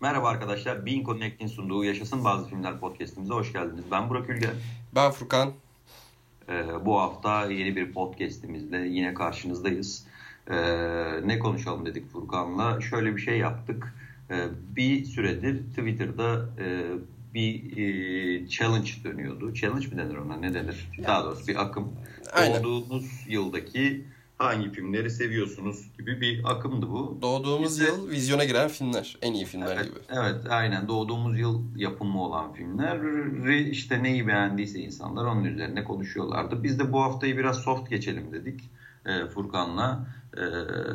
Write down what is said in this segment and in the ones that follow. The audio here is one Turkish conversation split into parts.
Merhaba arkadaşlar. Bean Connect'in sunduğu Yaşasın Bazı Filmler podcastimize hoş geldiniz. Ben Burak Ülgen. Ben Furkan. Ee, bu hafta yeni bir podcastimizle yine karşınızdayız. Ee, ne konuşalım dedik Furkan'la. Şöyle bir şey yaptık. Ee, bir süredir Twitter'da e, bir e, challenge dönüyordu. Challenge mi denir ona? Ne denir? Daha doğrusu bir akım. Aynen. Doğduğunuz yıldaki hangi filmleri seviyorsunuz gibi bir akımdı bu. Doğduğumuz Biz de- yıl vizyona giren filmler. En iyi filmler Evet, gibi. evet aynen doğduğumuz yıl yapımı olan filmler işte neyi beğendiyse insanlar onun üzerine konuşuyorlardı. Biz de bu haftayı biraz soft geçelim dedik e, Furkan'la. E,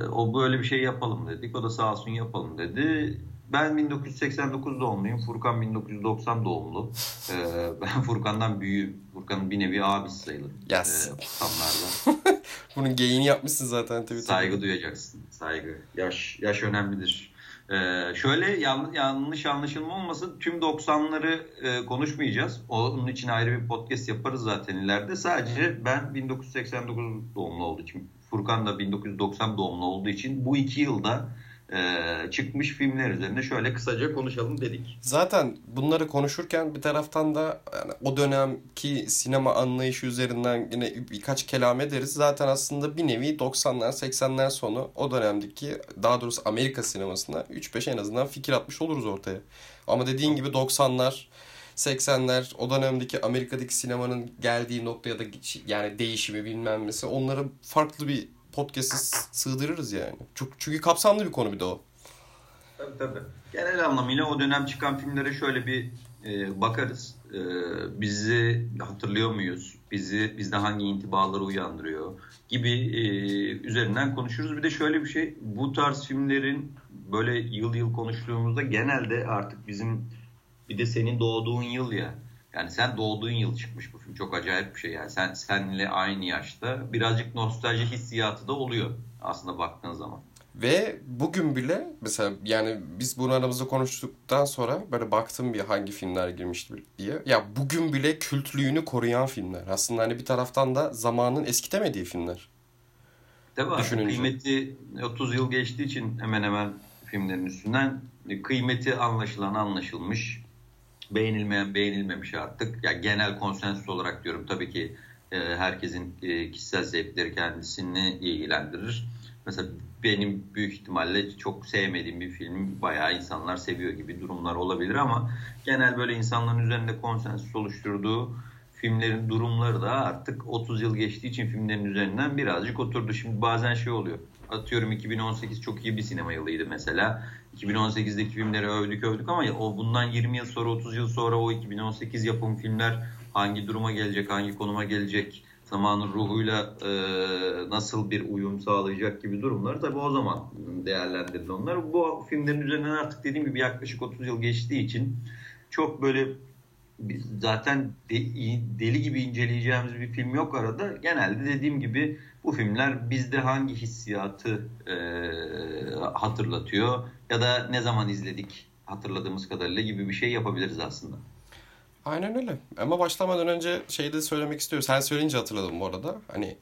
o böyle bir şey yapalım dedik. O da sağ olsun yapalım dedi. Ben 1989 doğumluyum. Furkan 1990 doğumlu. E, ben Furkan'dan büyüğüm. Furkan'ın bir nevi abisi sayılır. Yes. E, 90'larda. Bunun geyini yapmışsın zaten Twitter'da. Saygı duyacaksın. Saygı. Yaş yaş önemlidir. Ee, şöyle yanlış, yanlış anlaşılma olmasın. Tüm 90'ları e, konuşmayacağız. Onun için ayrı bir podcast yaparız zaten ileride. Sadece ben 1989 doğumlu olduğu için, Furkan da 1990 doğumlu olduğu için bu iki yılda e, çıkmış filmler üzerine şöyle kısaca konuşalım dedik. Zaten bunları konuşurken bir taraftan da yani o dönemki sinema anlayışı üzerinden yine birkaç kelam ederiz. Zaten aslında bir nevi 90'lar 80'ler sonu o dönemdeki daha doğrusu Amerika sinemasına 3-5 en azından fikir atmış oluruz ortaya. Ama dediğin gibi 90'lar 80'ler o dönemdeki Amerika'daki sinemanın geldiği noktaya da yani değişimi bilmem nesi onları farklı bir podcast'e sığdırırız yani. Çok, çünkü kapsamlı bir konu bir de o. Tabii tabii. Genel anlamıyla o dönem çıkan filmlere şöyle bir e, bakarız. E, bizi hatırlıyor muyuz? Bizi bizde hangi intibaları uyandırıyor gibi e, üzerinden konuşuruz. Bir de şöyle bir şey. Bu tarz filmlerin böyle yıl yıl konuştuğumuzda genelde artık bizim bir de senin doğduğun yıl ya. Yani sen doğduğun yıl çıkmış bu film. Çok acayip bir şey yani. Sen senle aynı yaşta birazcık nostalji hissiyatı da oluyor aslında baktığın zaman. Ve bugün bile mesela yani biz bunu aramızda konuştuktan sonra böyle baktım bir hangi filmler girmişti diye. Ya bugün bile kültlüğünü koruyan filmler. Aslında hani bir taraftan da zamanın eskitemediği filmler. Mi? Düşününce. Kıymeti 30 yıl geçtiği için hemen hemen filmlerin üstünden kıymeti anlaşılan anlaşılmış. Beğenilmeyen beğenilmemiş artık. Ya genel konsensüs olarak diyorum tabii ki e, herkesin e, kişisel zevkleri kendisini ilgilendirir. Mesela benim büyük ihtimalle çok sevmediğim bir film bayağı insanlar seviyor gibi durumlar olabilir ama genel böyle insanların üzerinde konsensüs oluşturduğu filmlerin durumları da artık 30 yıl geçtiği için filmlerin üzerinden birazcık oturdu. Şimdi bazen şey oluyor. Atıyorum 2018 çok iyi bir sinema yılıydı mesela. 2018'deki filmleri övdük övdük ama o bundan 20 yıl sonra 30 yıl sonra o 2018 yapım filmler hangi duruma gelecek, hangi konuma gelecek, zamanın ruhuyla e, nasıl bir uyum sağlayacak gibi durumları tabii o zaman değerlendirildi onlar. Bu filmlerin üzerinden artık dediğim gibi yaklaşık 30 yıl geçtiği için çok böyle zaten de- deli gibi inceleyeceğimiz bir film yok arada. Genelde dediğim gibi bu filmler bizde hangi hissiyatı e, hatırlatıyor ya da ne zaman izledik hatırladığımız kadarıyla gibi bir şey yapabiliriz aslında. Aynen öyle. Ama başlamadan önce şey de söylemek istiyorum. Sen söyleyince hatırladım bu arada. Hani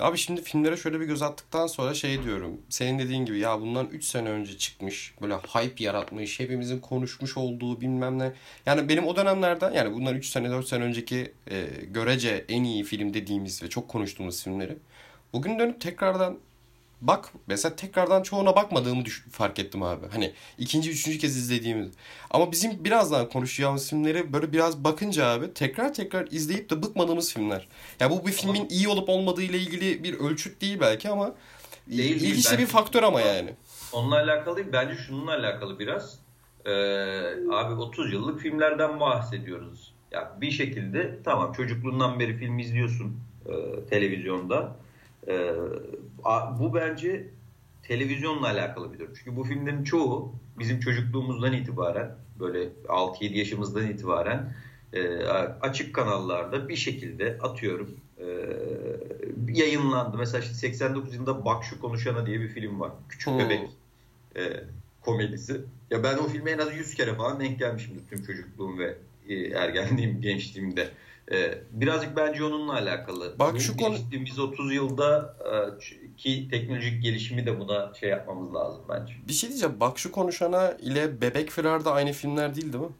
abi şimdi filmlere şöyle bir göz attıktan sonra şey diyorum. Senin dediğin gibi ya bundan 3 sene önce çıkmış. Böyle hype yaratmış. Hepimizin konuşmuş olduğu bilmem ne. Yani benim o dönemlerden yani bundan 3 sene 4 sene önceki e, görece en iyi film dediğimiz ve çok konuştuğumuz filmleri. Bugün dönüp tekrardan Bak mesela tekrardan çoğuna bakmadığımı düş- fark ettim abi. Hani ikinci, üçüncü kez izlediğimiz. Ama bizim birazdan konuşacağımız filmleri böyle biraz bakınca abi tekrar tekrar izleyip de bıkmadığımız filmler. Ya bu bir filmin iyi olup olmadığı ile ilgili bir ölçüt değil belki ama Değil, ilginç bir faktör ama yani. Onunla alakalı değil. Bence şununla alakalı biraz. Ee, abi 30 yıllık filmlerden bahsediyoruz. Ya bir şekilde tamam çocukluğundan beri film izliyorsun e, televizyonda. E, a- bu bence televizyonla alakalı bir durum. Çünkü bu filmlerin çoğu bizim çocukluğumuzdan itibaren böyle 6-7 yaşımızdan itibaren e, açık kanallarda bir şekilde atıyorum e, yayınlandı. Mesela işte 89 yılında Bak Şu Konuşana diye bir film var. Küçük Hmm. Bebek e, komedisi. Ya ben o filme en az 100 kere falan denk gelmişimdir tüm çocukluğum ve e, ergenliğim, gençliğimde. Ee, birazcık bence onunla alakalı. Bak şu konu- geçtiğimiz 30 yılda e, ki teknolojik gelişimi de buna şey yapmamız lazım bence. Bir şey diyeceğim. Bak şu konuşana ile Bebek Firar da aynı filmler değil değil mi?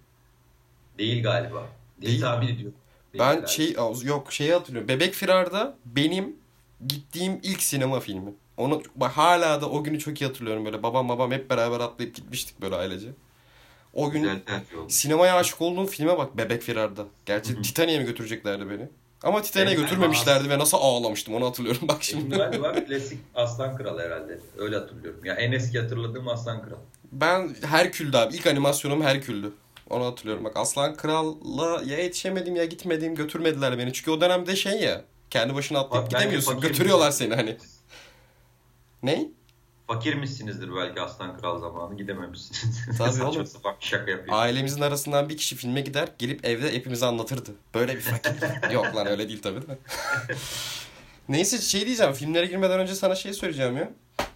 Değil galiba. Değil, Değil. tahmin ediyorum. Değil Ben galiba. şey yok şeyi hatırlıyorum. Bebek Firar'da benim gittiğim ilk sinema filmi. Onu hala da o günü çok iyi hatırlıyorum böyle. Babam babam hep beraber atlayıp gitmiştik böyle ailece. O gün Güzel sinemaya aşık olduğum filme bak Bebek Firar'da. Gerçi. Titanic'e mi götüreceklerdi beni? Ama Titanic'e Benim götürmemişlerdi ve nasıl ağlamıştım onu hatırlıyorum bak Şimdi şimdi. galiba klasik Aslan Kral herhalde. Öyle hatırlıyorum. Ya en eski hatırladığım Aslan Kral. Ben Herkül'dü abi. İlk animasyonum Herkül'dü. Onu hatırlıyorum. Bak Aslan Kral'la ya yetişemedim ya gitmedim götürmediler beni. Çünkü o dönemde şey ya kendi başına atlayıp Bak, gidemiyorsun. Götürüyorlar seni hani. Ne? Fakir missinizdir belki Aslan Kral zamanı gidememişsiniz. Tabii oğlum. bir şaka yapıyor. Ailemizin arasından bir kişi filme gider gelip evde hepimize anlatırdı. Böyle bir fakir. Yok lan öyle değil tabii de. Neyse şey diyeceğim. Filmlere girmeden önce sana şey söyleyeceğim ya.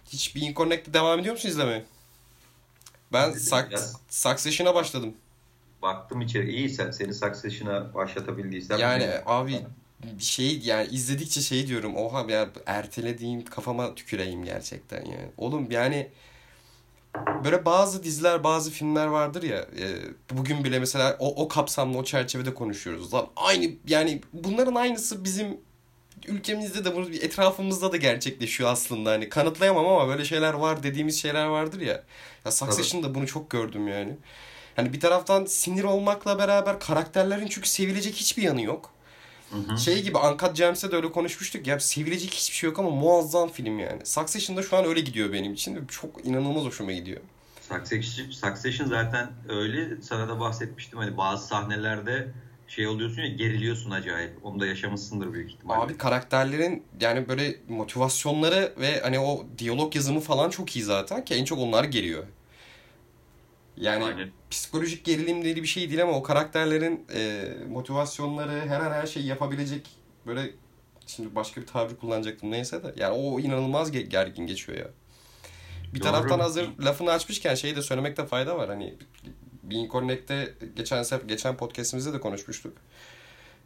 Hiç Being Connect'te devam ediyor musun izlemeye? Ben biraz. Succession'a başladım. Baktım içeri. İyi sen seni Succession'a başlatabildiysem. Yani abi şey yani izledikçe şey diyorum oha ya ertelediğim kafama tüküreyim gerçekten yani. Oğlum yani böyle bazı diziler bazı filmler vardır ya e, bugün bile mesela o, o kapsamda o çerçevede konuşuyoruz. Lan aynı yani bunların aynısı bizim ülkemizde de bu etrafımızda da gerçekleşiyor aslında hani kanıtlayamam ama böyle şeyler var dediğimiz şeyler vardır ya. Ya Succession'da bunu çok gördüm yani. Hani bir taraftan sinir olmakla beraber karakterlerin çünkü sevilecek hiçbir yanı yok. Hı hı. Şey gibi Uncut Gems'te de öyle konuşmuştuk ya sevilecek hiçbir şey yok ama muazzam film yani. Succession'da şu an öyle gidiyor benim için çok inanılmaz hoşuma gidiyor. Succession, Succession zaten öyle. Sana da bahsetmiştim. Hani bazı sahnelerde şey oluyorsun ya geriliyorsun acayip. Onu da yaşamışsındır büyük ihtimalle. Abi karakterlerin yani böyle motivasyonları ve hani o diyalog yazımı falan çok iyi zaten ki en çok onlar geliyor. Yani Aynen. psikolojik gerilim diye bir şey değil ama o karakterlerin e, motivasyonları her an her şeyi yapabilecek böyle şimdi başka bir tabir kullanacaktım neyse de yani o inanılmaz ge- gergin geçiyor ya. Bir Doğru. taraftan hazır lafını açmışken şeyi de söylemekte fayda var. Hani Being Connect'te geçen sefer geçen podcast'imizde de konuşmuştuk.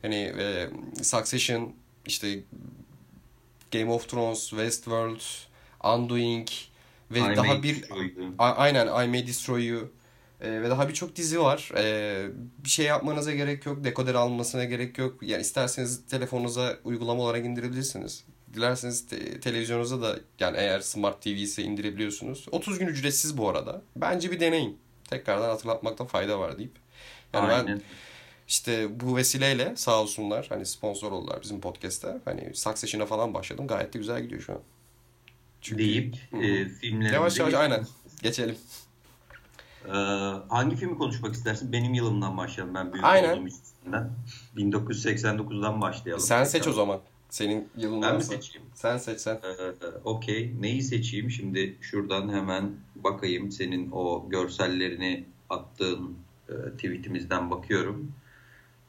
Hani e, Succession işte Game of Thrones, Westworld, Undoing ve I daha bir. A- Aynen I May Destroy You. Ee, ve daha birçok dizi var. Ee, bir şey yapmanıza gerek yok. Dekoder almasına gerek yok. Yani isterseniz telefonunuza uygulama olarak indirebilirsiniz. Dilerseniz te- televizyonunuza da yani eğer Smart TV ise indirebiliyorsunuz. 30 gün ücretsiz bu arada. Bence bir deneyin. Tekrardan hatırlatmakta fayda var deyip. Yani ben Aynen. işte bu vesileyle sağ olsunlar hani sponsor oldular bizim podcast'te. Hani Succession'a falan başladım. Gayet de güzel gidiyor şu an. Çünkü- deyip Hı e, filmlerimize Yavaş yavaş aynen. Geçelim. Ee, hangi filmi konuşmak istersin? Benim yılımdan başlayalım. Ben büyük Aynen. olduğum içinden. 1989'dan başlayalım. Sen seç o zaman. Senin yılın Ben mi seçeyim? Sen seç sen. Ee, Okey. Neyi seçeyim? Şimdi şuradan hemen bakayım. Senin o görsellerini attığın e, tweetimizden bakıyorum.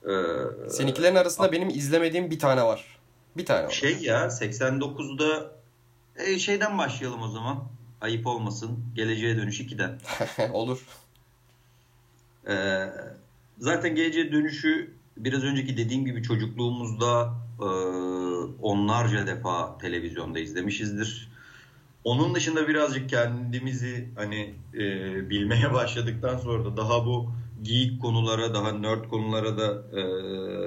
Ee, Seninkilerin arasında benim izlemediğim bir tane var. Bir tane var. Şey ya 89'da e, şeyden başlayalım o zaman. Ayıp olmasın. Geleceğe Dönüş 2'den. Olur. Ee, zaten Geleceğe Dönüş'ü biraz önceki dediğim gibi çocukluğumuzda e, onlarca defa televizyonda izlemişizdir. Onun dışında birazcık kendimizi hani e, bilmeye başladıktan sonra da daha bu geek konulara, daha nerd konulara da e,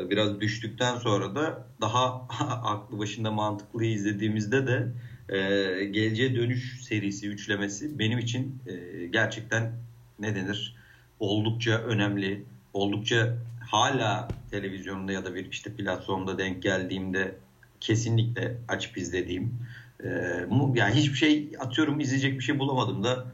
biraz düştükten sonra da daha aklı başında mantıklı izlediğimizde de e, Geleceğe Dönüş serisi üçlemesi benim için e, gerçekten ne denir? Oldukça önemli, oldukça hala televizyonda ya da bir işte platformda denk geldiğimde kesinlikle açıp izlediğim e, yani hiçbir şey atıyorum izleyecek bir şey bulamadım da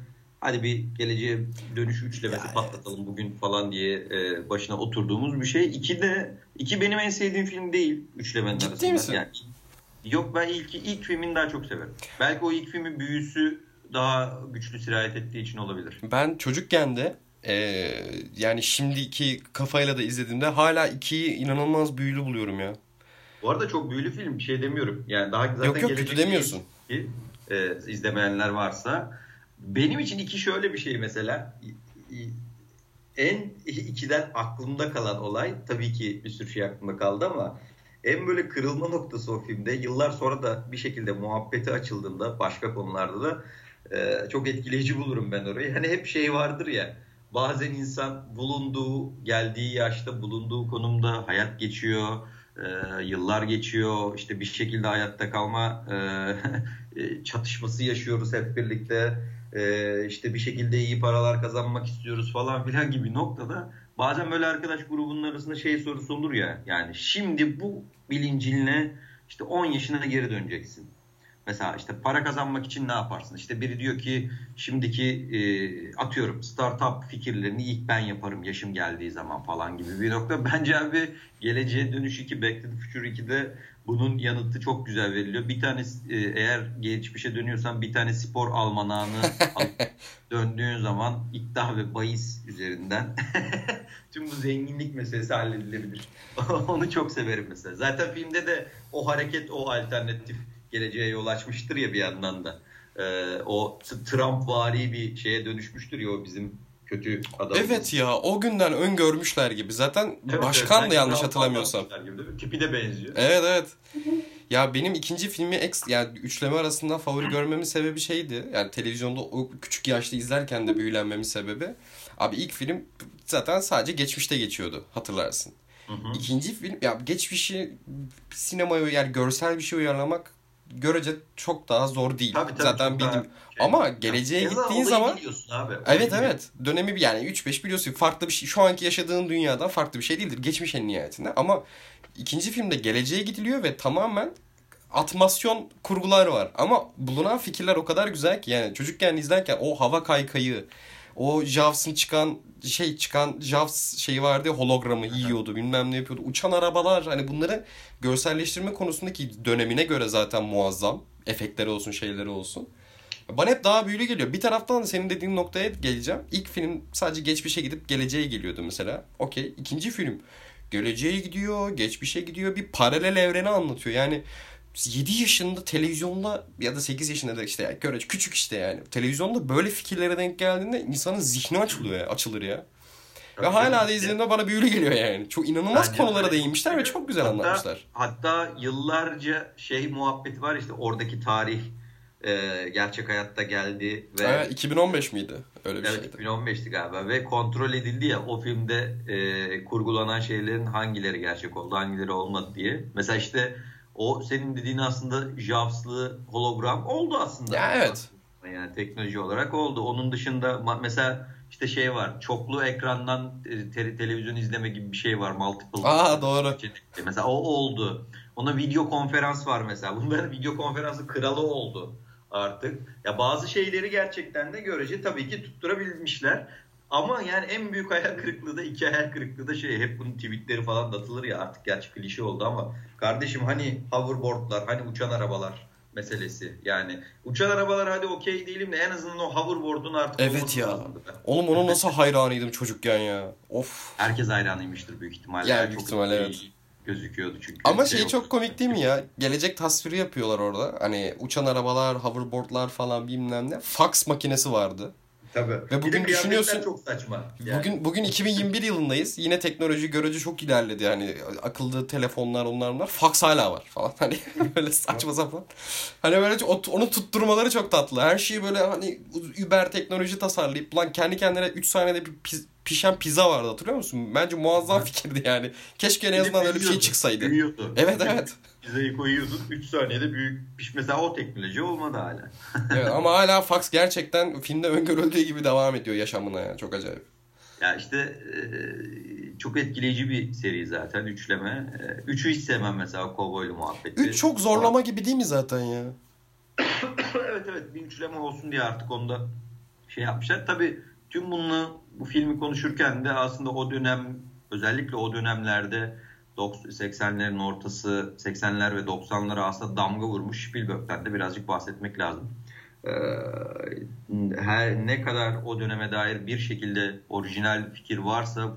hadi bir geleceğe dönüş üçlemesi Ya, patlatalım bugün falan diye e, başına oturduğumuz bir şey. İki de iki benim en sevdiğim film değil üçlemenin Ciddi arasında. misin? Yani, yok ben ilk ilk filmini daha çok severim. Belki o ilk filmin büyüsü daha güçlü sirayet ettiği için olabilir. Ben çocukken de e, yani şimdiki kafayla da izlediğimde hala ikiyi inanılmaz büyülü buluyorum ya. Bu arada çok büyülü film bir şey demiyorum. Yani daha zaten Yok yok kötü demiyorsun. ki, e, izlemeyenler varsa benim için iki şöyle bir şey mesela en ikiden aklımda kalan olay tabii ki bir sürü şey aklımda kaldı ama en böyle kırılma noktası o filmde yıllar sonra da bir şekilde muhabbeti açıldığında başka konularda da e, çok etkileyici bulurum ben orayı. Hani hep şey vardır ya bazen insan bulunduğu geldiği yaşta bulunduğu konumda hayat geçiyor e, yıllar geçiyor işte bir şekilde hayatta kalma e, e çatışması yaşıyoruz hep birlikte e, işte bir şekilde iyi paralar kazanmak istiyoruz falan filan gibi noktada bazen böyle arkadaş grubunun arasında şey sorusu olur ya yani şimdi bu bilincinle işte 10 yaşına geri döneceksin. Mesela işte para kazanmak için ne yaparsın? İşte biri diyor ki şimdiki e, atıyorum startup fikirlerini ilk ben yaparım yaşım geldiği zaman falan gibi bir nokta. Bence abi Geleceğe Dönüş 2, Back to the Future 2'de bunun yanıtı çok güzel veriliyor. Bir tane e, eğer geçmişe dönüyorsan bir tane spor almanağını döndüğün zaman iddia ve bahis üzerinden tüm bu zenginlik meselesi halledilebilir. Onu çok severim mesela. Zaten filmde de o hareket, o alternatif geleceğe yol açmıştır ya bir yandan da. Ee, o Trump vari bir şeye dönüşmüştür ya o bizim kötü adam. Evet ya o günden öngörmüşler gibi. Zaten evet, başkan evet, da yanlış hatırlamıyorsam. Gibi, Tipi de benziyor. Evet evet. Ya benim ikinci filmi ex, yani üçleme arasında favori görmemin sebebi şeydi. Yani televizyonda o küçük yaşta izlerken de büyülenmemin sebebi. Abi ilk film zaten sadece geçmişte geçiyordu hatırlarsın. Hı hı. İkinci film ya geçmişi sinemaya yani görsel bir şey uyarlamak görece çok daha zor değil. Tabii, tabii, Zaten bildim. Şey, Ama geleceğe ya, gittiğin zaman abi. Evet evet. Dönemi bir yani 3-5 biliyorsun. Farklı bir şey. Şu anki yaşadığın dünyadan farklı bir şey değildir. Geçmiş en nihayetinde. Ama ikinci filmde geleceğe gidiliyor ve tamamen atmasyon kurgular var. Ama bulunan fikirler o kadar güzel ki yani çocukken izlerken o hava kaykayı, o Javs'ın çıkan şey çıkan Javs şeyi vardı hologramı yiyordu bilmem ne yapıyordu. Uçan arabalar hani bunları görselleştirme konusundaki dönemine göre zaten muazzam. Efektleri olsun şeyleri olsun. Bana hep daha büyülü geliyor. Bir taraftan senin dediğin noktaya geleceğim. İlk film sadece geçmişe gidip geleceğe geliyordu mesela. Okey. İkinci film geleceğe gidiyor, geçmişe gidiyor. Bir paralel evreni anlatıyor. Yani 7 yaşında televizyonda ya da 8 yaşında da işte yani göre küçük işte yani. Televizyonda böyle fikirlere denk geldiğinde insanın zihni açılıyor ya, açılır ya. Ve hala da izlediğimde bana büyülü geliyor yani. Çok inanılmaz Bence konulara değinmişler ve çok güzel hatta, anlatmışlar. Hatta yıllarca şey muhabbeti var işte oradaki tarih e, gerçek hayatta geldi ve evet, 2015 miydi? Öyle bir evet, şeydi. 2015'ti galiba ve kontrol edildi ya o filmde e, kurgulanan şeylerin hangileri gerçek oldu, hangileri olmadı diye. Mesela işte o senin dediğin aslında JAWS'lı hologram oldu aslında. Ya evet. Yani teknoloji olarak oldu. Onun dışında mesela işte şey var. Çoklu ekrandan te- televizyon izleme gibi bir şey var. Multiple. Aa doğru. Mesela o oldu. Ona video konferans var mesela. Bunların video konferansı kralı oldu artık. Ya bazı şeyleri gerçekten de görece tabii ki tutturabilmişler. Ama yani en büyük hayal kırıklığı da iki hayal kırıklığı da şey hep bunun tweetleri falan atılır ya artık gerçi klişe oldu ama kardeşim hani hoverboardlar hani uçan arabalar meselesi yani uçan arabalar hadi okey değilim de en azından o hoverboard'un artık Evet ya. Oğlum ona nasıl hayranıydım çocukken ya. Of. Herkes hayranıymıştır büyük ihtimalle. Yani büyük ihtimalle evet. Gözüküyordu çünkü. Ama şey, şey çok komik değil mi ya? Gelecek tasviri yapıyorlar orada. Hani uçan arabalar, hoverboardlar falan bilmem ne. Fax makinesi vardı. Tabii. Ve bugün düşünüyorsun çok saçma. Yani. Bugün bugün 2021 yılındayız. Yine teknoloji görece çok ilerledi. Yani akıllı telefonlar onlar bunlar. Fax hala var falan. Hani böyle saçma sapan. Hani böyle onu tutturmaları çok tatlı. Her şeyi böyle hani Uber teknoloji tasarlayıp lan kendi kendine 3 saniyede bir pişen pizza vardı hatırlıyor musun? Bence muazzam fikirdi yani. Keşke en azından öyle bir şey çıksaydı. Büyüyordu. Evet evet. Pizzayı koyuyordun 3 saniyede büyük piş. Mesela o teknoloji olmadı hala. evet ama hala fax gerçekten filmde öngörüldüğü gibi devam ediyor yaşamına yani. Çok acayip. Ya işte e, çok etkileyici bir seri zaten üçleme. E, üçü hiç sevmem mesela kovboylu muhabbeti. Üç çok zorlama gibi değil mi zaten ya? evet evet bir üçleme olsun diye artık onda şey yapmışlar. Tabii tüm bunu bu filmi konuşurken de aslında o dönem özellikle o dönemlerde 80'lerin ortası 80'ler ve 90'lara aslında damga vurmuş Spielberg'ten de birazcık bahsetmek lazım. Ee, her ne kadar o döneme dair bir şekilde orijinal fikir varsa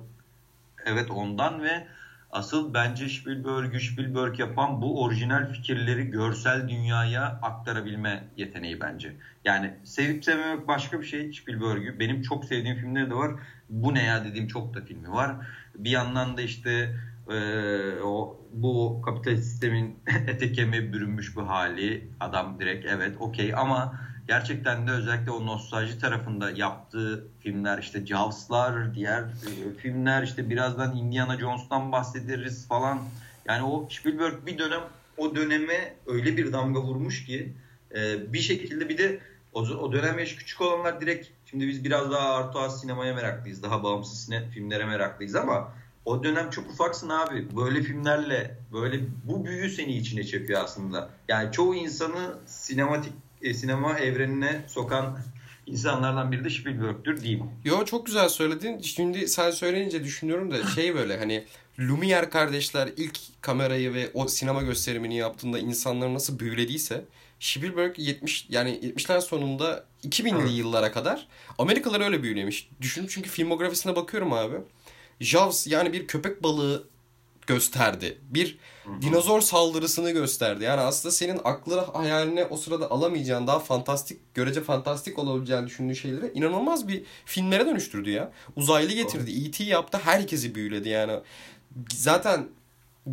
evet ondan ve Asıl bence Spielberg'ü Spielberg yapan bu orijinal fikirleri görsel dünyaya aktarabilme yeteneği bence. Yani sevip sevmemek başka bir şey Spielberg'ü. Benim çok sevdiğim filmleri de var. Bu ne ya dediğim çok da filmi var. Bir yandan da işte e, o bu kapitalist sistemin ete kemiğe bürünmüş bir hali. Adam direkt evet okey ama gerçekten de özellikle o nostalji tarafında yaptığı filmler işte Jaws'lar, diğer e, filmler işte birazdan Indiana Jones'tan bahsederiz falan. Yani o Spielberg bir dönem o döneme öyle bir damga vurmuş ki e, bir şekilde bir de o, o dönem yaş küçük olanlar direkt şimdi biz biraz daha artı sinemaya meraklıyız. Daha bağımsız sine, filmlere meraklıyız ama o dönem çok ufaksın abi. Böyle filmlerle böyle bu büyü seni içine çekiyor aslında. Yani çoğu insanı sinematik e, sinema evrenine sokan insanlardan biri de Spielberg'tür diyeyim. Yo çok güzel söyledin. Şimdi sen söyleyince düşünüyorum da şey böyle hani Lumière kardeşler ilk kamerayı ve o sinema gösterimini yaptığında insanları nasıl büyülediyse Spielberg 70 yani 70'ler sonunda 2000'li evet. yıllara kadar Amerikalıları öyle büyülemiş. Düşün çünkü filmografisine bakıyorum abi. Jaws yani bir köpek balığı gösterdi. Bir dinozor saldırısını gösterdi. Yani aslında senin aklına hayaline o sırada alamayacağın daha fantastik, görece fantastik olabileceğini düşündüğün şeyleri inanılmaz bir filmlere dönüştürdü ya. Uzaylı getirdi. E.T. yaptı. Herkesi büyüledi yani. Zaten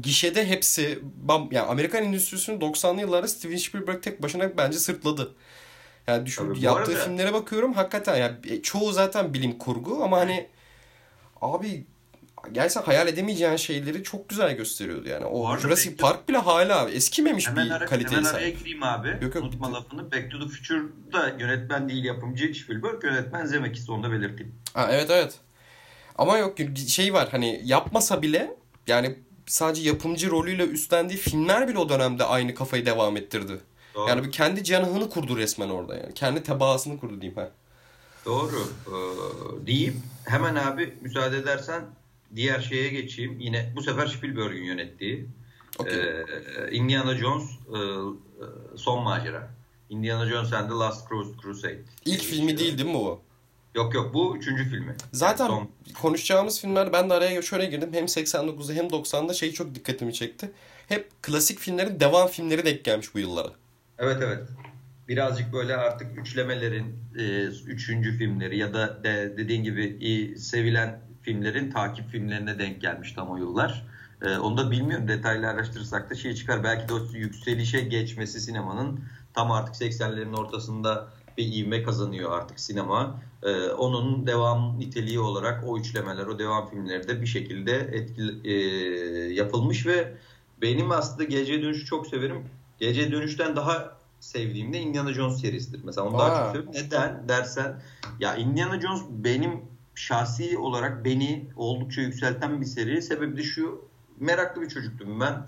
gişede hepsi yani Amerikan endüstrisinin 90'lı yıllarda Steven Spielberg tek başına bence sırtladı. Yani düşün Tabii yaptığı arada... filmlere bakıyorum hakikaten yani çoğu zaten bilim kurgu ama hani abi gerçekten hayal edemeyeceğin şeyleri çok güzel gösteriyordu yani. O Jurassic Back Park bile hala eskimemiş hemen bir ara, kaliteye hemen sahip. Araya gireyim abi. Yok, yok, Unutma bitti. lafını. Back to the Future'da yönetmen değil yapımcı Spielberg, yönetmen Zemeckis onu da belirteyim. Ha, evet evet. Ama yok şey var hani yapmasa bile yani sadece yapımcı rolüyle üstlendiği filmler bile o dönemde aynı kafayı devam ettirdi. Doğru. Yani bir kendi canını kurdu resmen orada yani. Kendi tebaasını kurdu diyeyim ha. Doğru. Ee, diyeyim. Hemen abi müsaade edersen diğer şeye geçeyim. Yine bu sefer Spielberg'in yönettiği okay. e, Indiana Jones e, Son Macera. Indiana Jones and the Last Crusade. İlk filmi değil değil mi bu? Yok yok bu üçüncü filmi. Zaten son... konuşacağımız filmler ben de araya şöyle girdim. Hem 89'da hem 90'da şey çok dikkatimi çekti. Hep klasik filmlerin devam filmleri denk gelmiş bu yıllara. Evet evet. Birazcık böyle artık üçlemelerin e, üçüncü filmleri ya da de, dediğin gibi e, sevilen filmlerin takip filmlerine denk gelmiş tam o yıllar. E, onu da bilmiyorum detaylı araştırırsak da şey çıkar. Belki de o yükselişe geçmesi sinemanın tam artık 80'lerin ortasında bir ivme kazanıyor artık sinema. E, onun devam niteliği olarak o üçlemeler, o devam filmleri de bir şekilde etkili, e, yapılmış ve benim aslında Gece Dönüşü çok severim. Gece Dönüş'ten daha sevdiğim de Indiana Jones serisidir. Mesela onu Aa. daha çok seviyorum. Neden dersen ya Indiana Jones benim şahsi olarak beni oldukça yükselten bir seri. Sebebi de şu meraklı bir çocuktum ben.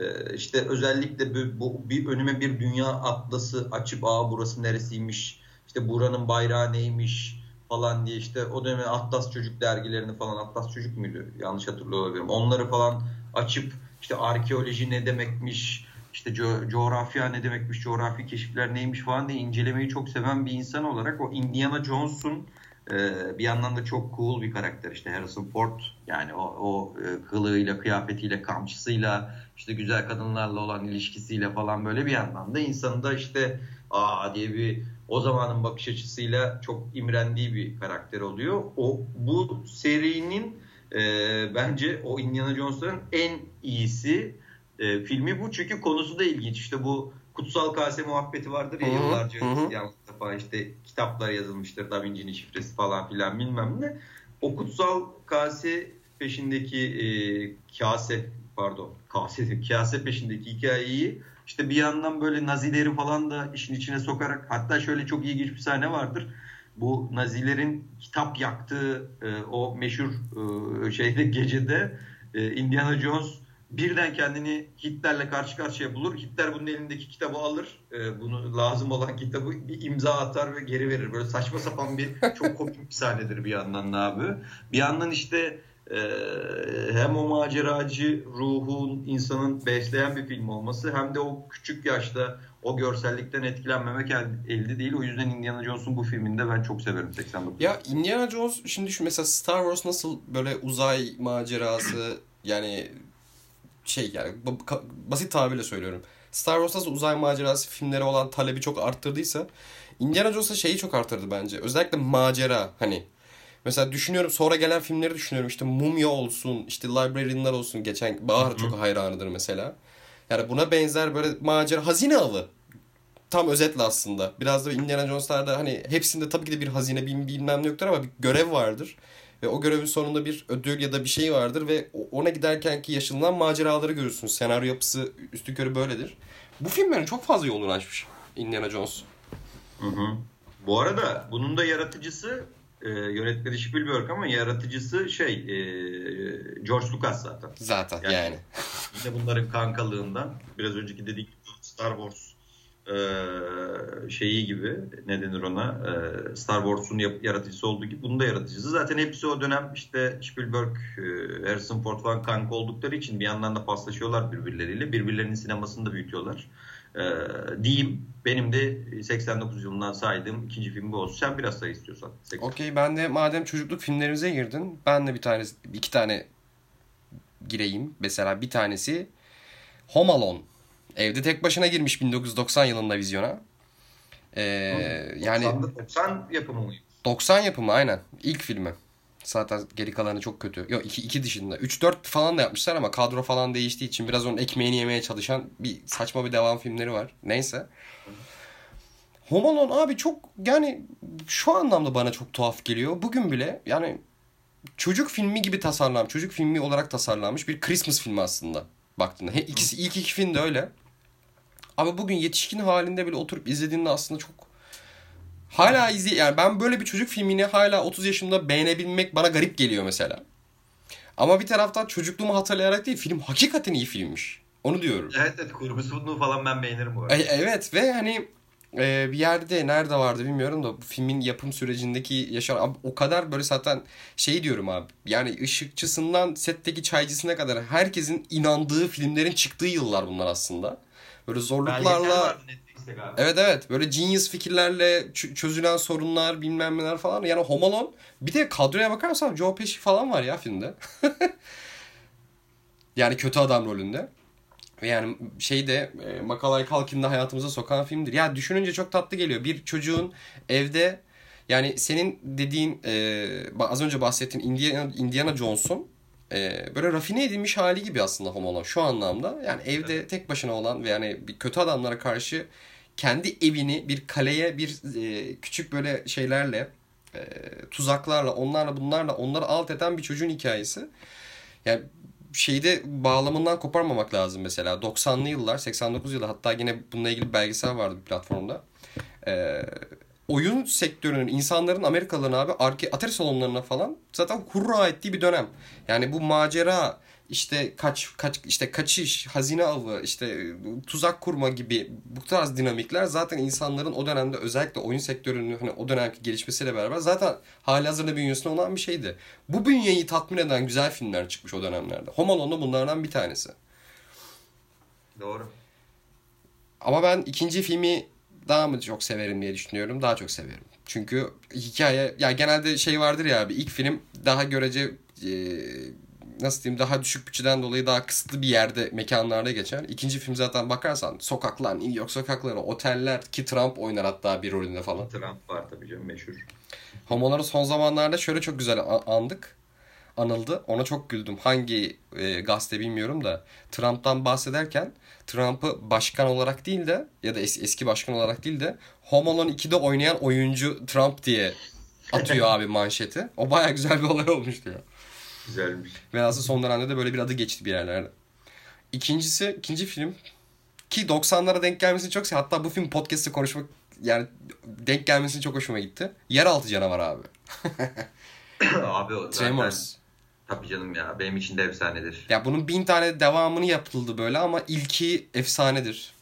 Ee, işte özellikle bu, bu bir önüme bir dünya atlası açıp aa burası neresiymiş işte buranın bayrağı neymiş falan diye işte o dönem Atlas Çocuk dergilerini falan Atlas Çocuk muydu yanlış hatırlıyor olabilirim onları falan açıp işte arkeoloji ne demekmiş işte co- coğrafya ne demekmiş coğrafi keşifler neymiş falan diye incelemeyi çok seven bir insan olarak o Indiana Jones'un ee, bir yandan da çok cool bir karakter işte Harrison Ford yani o, o e, kılığıyla, kıyafetiyle, kamçısıyla işte güzel kadınlarla olan ilişkisiyle falan böyle bir yandan da insanın da işte aa diye bir o zamanın bakış açısıyla çok imrendiği bir karakter oluyor. O bu serinin e, bence o Indiana Jones'ların en iyisi e, filmi bu çünkü konusu da ilginç. İşte bu kutsal kase muhabbeti vardır ya hı yıllarca falan işte kitaplar yazılmıştır Da Vinci'nin şifresi falan filan bilmem ne. O kutsal kase peşindeki e, kase pardon kase kase peşindeki hikayeyi işte bir yandan böyle Nazileri falan da işin içine sokarak hatta şöyle çok ilginç bir sahne vardır. Bu Nazilerin kitap yaktığı e, o meşhur e, şeyde gecede e, Indiana Jones birden kendini Hitler'le karşı karşıya bulur. Hitler bunun elindeki kitabı alır. E, bunu lazım olan kitabı bir imza atar ve geri verir. Böyle saçma sapan bir çok komik bir sahnedir bir yandan abi. Bir yandan işte e, hem o maceracı ruhun insanın besleyen bir film olması hem de o küçük yaşta o görsellikten etkilenmemek elde değil. O yüzden Indiana Jones'un bu filminde ben çok severim 89. Ya Indiana Jones şimdi şu mesela Star Wars nasıl böyle uzay macerası yani şey yani basit tabirle söylüyorum. Star Wars nasıl uzay macerası filmleri olan talebi çok arttırdıysa Indiana Jones'a şeyi çok arttırdı bence. Özellikle macera hani Mesela düşünüyorum sonra gelen filmleri düşünüyorum. İşte Mumya olsun, işte Librarian'lar olsun. Geçen Bahar çok hayranıdır mesela. Yani buna benzer böyle macera, hazine avı. Tam özetle aslında. Biraz da Indiana Jones'larda hani hepsinde tabii ki de bir hazine bilmem ne yoktur ama bir görev vardır. Ve o görevin sonunda bir ödül ya da bir şey vardır ve ona giderken ki yaşanılan maceraları görürsünüz. Senaryo yapısı üstü körü böyledir. Bu filmlerin çok fazla yolunu açmış Indiana Jones. Hı hı. Bu arada bunun da yaratıcısı e, yönetmeni Spielberg ama yaratıcısı şey e, George Lucas zaten. Zaten yani. yani. Yine bunların kankalığından biraz önceki dedik Star Wars e, şeyi gibi ne denir ona e, Star Wars'un yaratıcısı olduğu gibi bunun da yaratıcısı. Zaten hepsi o dönem işte Spielberg, e, Harrison Ford falan kanka oldukları için bir yandan da paslaşıyorlar birbirleriyle. Birbirlerinin sinemasını da büyütüyorlar e, diyeyim. Benim de 89 yılından saydığım ikinci film bu olsun. Sen biraz say istiyorsan. Okey ben de madem çocukluk filmlerimize girdin ben de bir tane iki tane gireyim. Mesela bir tanesi Home Alone. Evde tek başına girmiş 1990 yılında vizyona. Ee, yani 90 yapımı mı? 90 yapımı aynen. İlk filmi. Zaten geri kalanı çok kötü. Yok iki, iki dışında. 3-4 falan da yapmışlar ama kadro falan değiştiği için biraz onun ekmeğini yemeye çalışan bir saçma bir devam filmleri var. Neyse. Home Alone abi çok yani şu anlamda bana çok tuhaf geliyor. Bugün bile yani çocuk filmi gibi tasarlanmış, çocuk filmi olarak tasarlanmış bir Christmas filmi aslında baktığında. He, ikisi ilk iki film de öyle. Ama bugün yetişkin halinde bile oturup izlediğinde aslında çok Hala izle yani ben böyle bir çocuk filmini hala 30 yaşımda beğenebilmek bana garip geliyor mesela. Ama bir taraftan çocukluğumu hatırlayarak değil film hakikaten iyi filmmiş. Onu diyorum. Evet evet kurgusunu falan ben beğenirim bu arada. E, evet ve hani e, bir yerde nerede vardı bilmiyorum da bu filmin yapım sürecindeki yaşanan o kadar böyle zaten şey diyorum abi yani ışıkçısından setteki çaycısına kadar herkesin inandığı filmlerin çıktığı yıllar bunlar aslında. Böyle zorluklarla Evet evet böyle genius fikirlerle çözülen sorunlar bilmem neler falan. Yani Home Alone bir de kadroya bakarsan Joe Pesci falan var ya filmde. yani kötü adam rolünde. Yani şey de e, Macaulay Culkin'de hayatımıza sokan filmdir. Ya düşününce çok tatlı geliyor. Bir çocuğun evde yani senin dediğin e, az önce bahsettiğin Indiana, Indiana Jones'un e, böyle rafine edilmiş hali gibi aslında Home Alone şu anlamda. Yani evde evet. tek başına olan ve yani bir kötü adamlara karşı kendi evini bir kaleye bir e, küçük böyle şeylerle e, tuzaklarla onlarla bunlarla onları alt eden bir çocuğun hikayesi. Yani şeyde bağlamından koparmamak lazım mesela. 90'lı yıllar, 89 yılı hatta yine bununla ilgili bir belgesel vardı bir platformda. Ee, oyun sektörünün, insanların Amerikalıların abi Atari salonlarına falan zaten hurra ettiği bir dönem. Yani bu macera, işte kaç kaç işte kaçış, hazine avı, işte tuzak kurma gibi bu tarz dinamikler zaten insanların o dönemde özellikle oyun sektörünün hani o dönemki gelişmesiyle beraber zaten hali hazırda bünyesinde olan bir şeydi. Bu bünyeyi tatmin eden güzel filmler çıkmış o dönemlerde. Home Alone bunlardan bir tanesi. Doğru. Ama ben ikinci filmi daha mı çok severim diye düşünüyorum. Daha çok severim. Çünkü hikaye ya genelde şey vardır ya bir ilk film daha görece e, nasıl diyeyim daha düşük bütçeden dolayı daha kısıtlı bir yerde mekanlarda geçer. İkinci film zaten bakarsan sokaklar, New York sokakları, oteller ki Trump oynar hatta bir rolünde falan. Trump var tabii canım meşhur. Homoları son zamanlarda şöyle çok güzel andık. Anıldı. Ona çok güldüm. Hangi e, gazete bilmiyorum da Trump'tan bahsederken Trump'ı başkan olarak değil de ya da es- eski başkan olarak değil de Home Alone 2'de oynayan oyuncu Trump diye atıyor abi manşeti. O baya güzel bir olay olmuştu ya. Güzelmiş. Ve aslında son dönemde de böyle bir adı geçti bir yerlerde. İkincisi, ikinci film ki 90'lara denk gelmesini çok hatta bu film podcast'te konuşmak yani denk gelmesini çok hoşuma gitti. Yeraltı canavar abi. abi o zaten Tremors. Tabii canım ya benim için de efsanedir. Ya bunun bin tane devamını yapıldı böyle ama ilki efsanedir.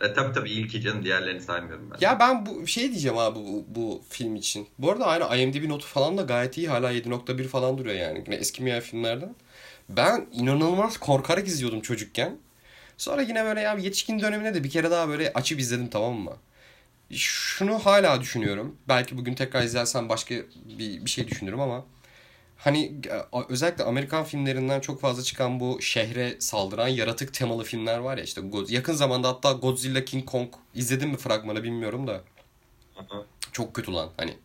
E, tabii tabii ilki canım diğerlerini saymıyorum ben. Ya ben bu şey diyeceğim abi bu, bu film için. Bu arada aynı IMDb notu falan da gayet iyi. Hala 7.1 falan duruyor yani. Yine eskimeyen filmlerden. Ben inanılmaz korkarak izliyordum çocukken. Sonra yine böyle ya yetişkin dönemine de bir kere daha böyle açıp izledim tamam mı? Şunu hala düşünüyorum. Belki bugün tekrar izlersem başka bir, bir şey düşünürüm ama hani özellikle Amerikan filmlerinden çok fazla çıkan bu şehre saldıran yaratık temalı filmler var ya işte yakın zamanda hatta Godzilla King Kong izledin mi fragmanı bilmiyorum da. Çok kötü lan hani.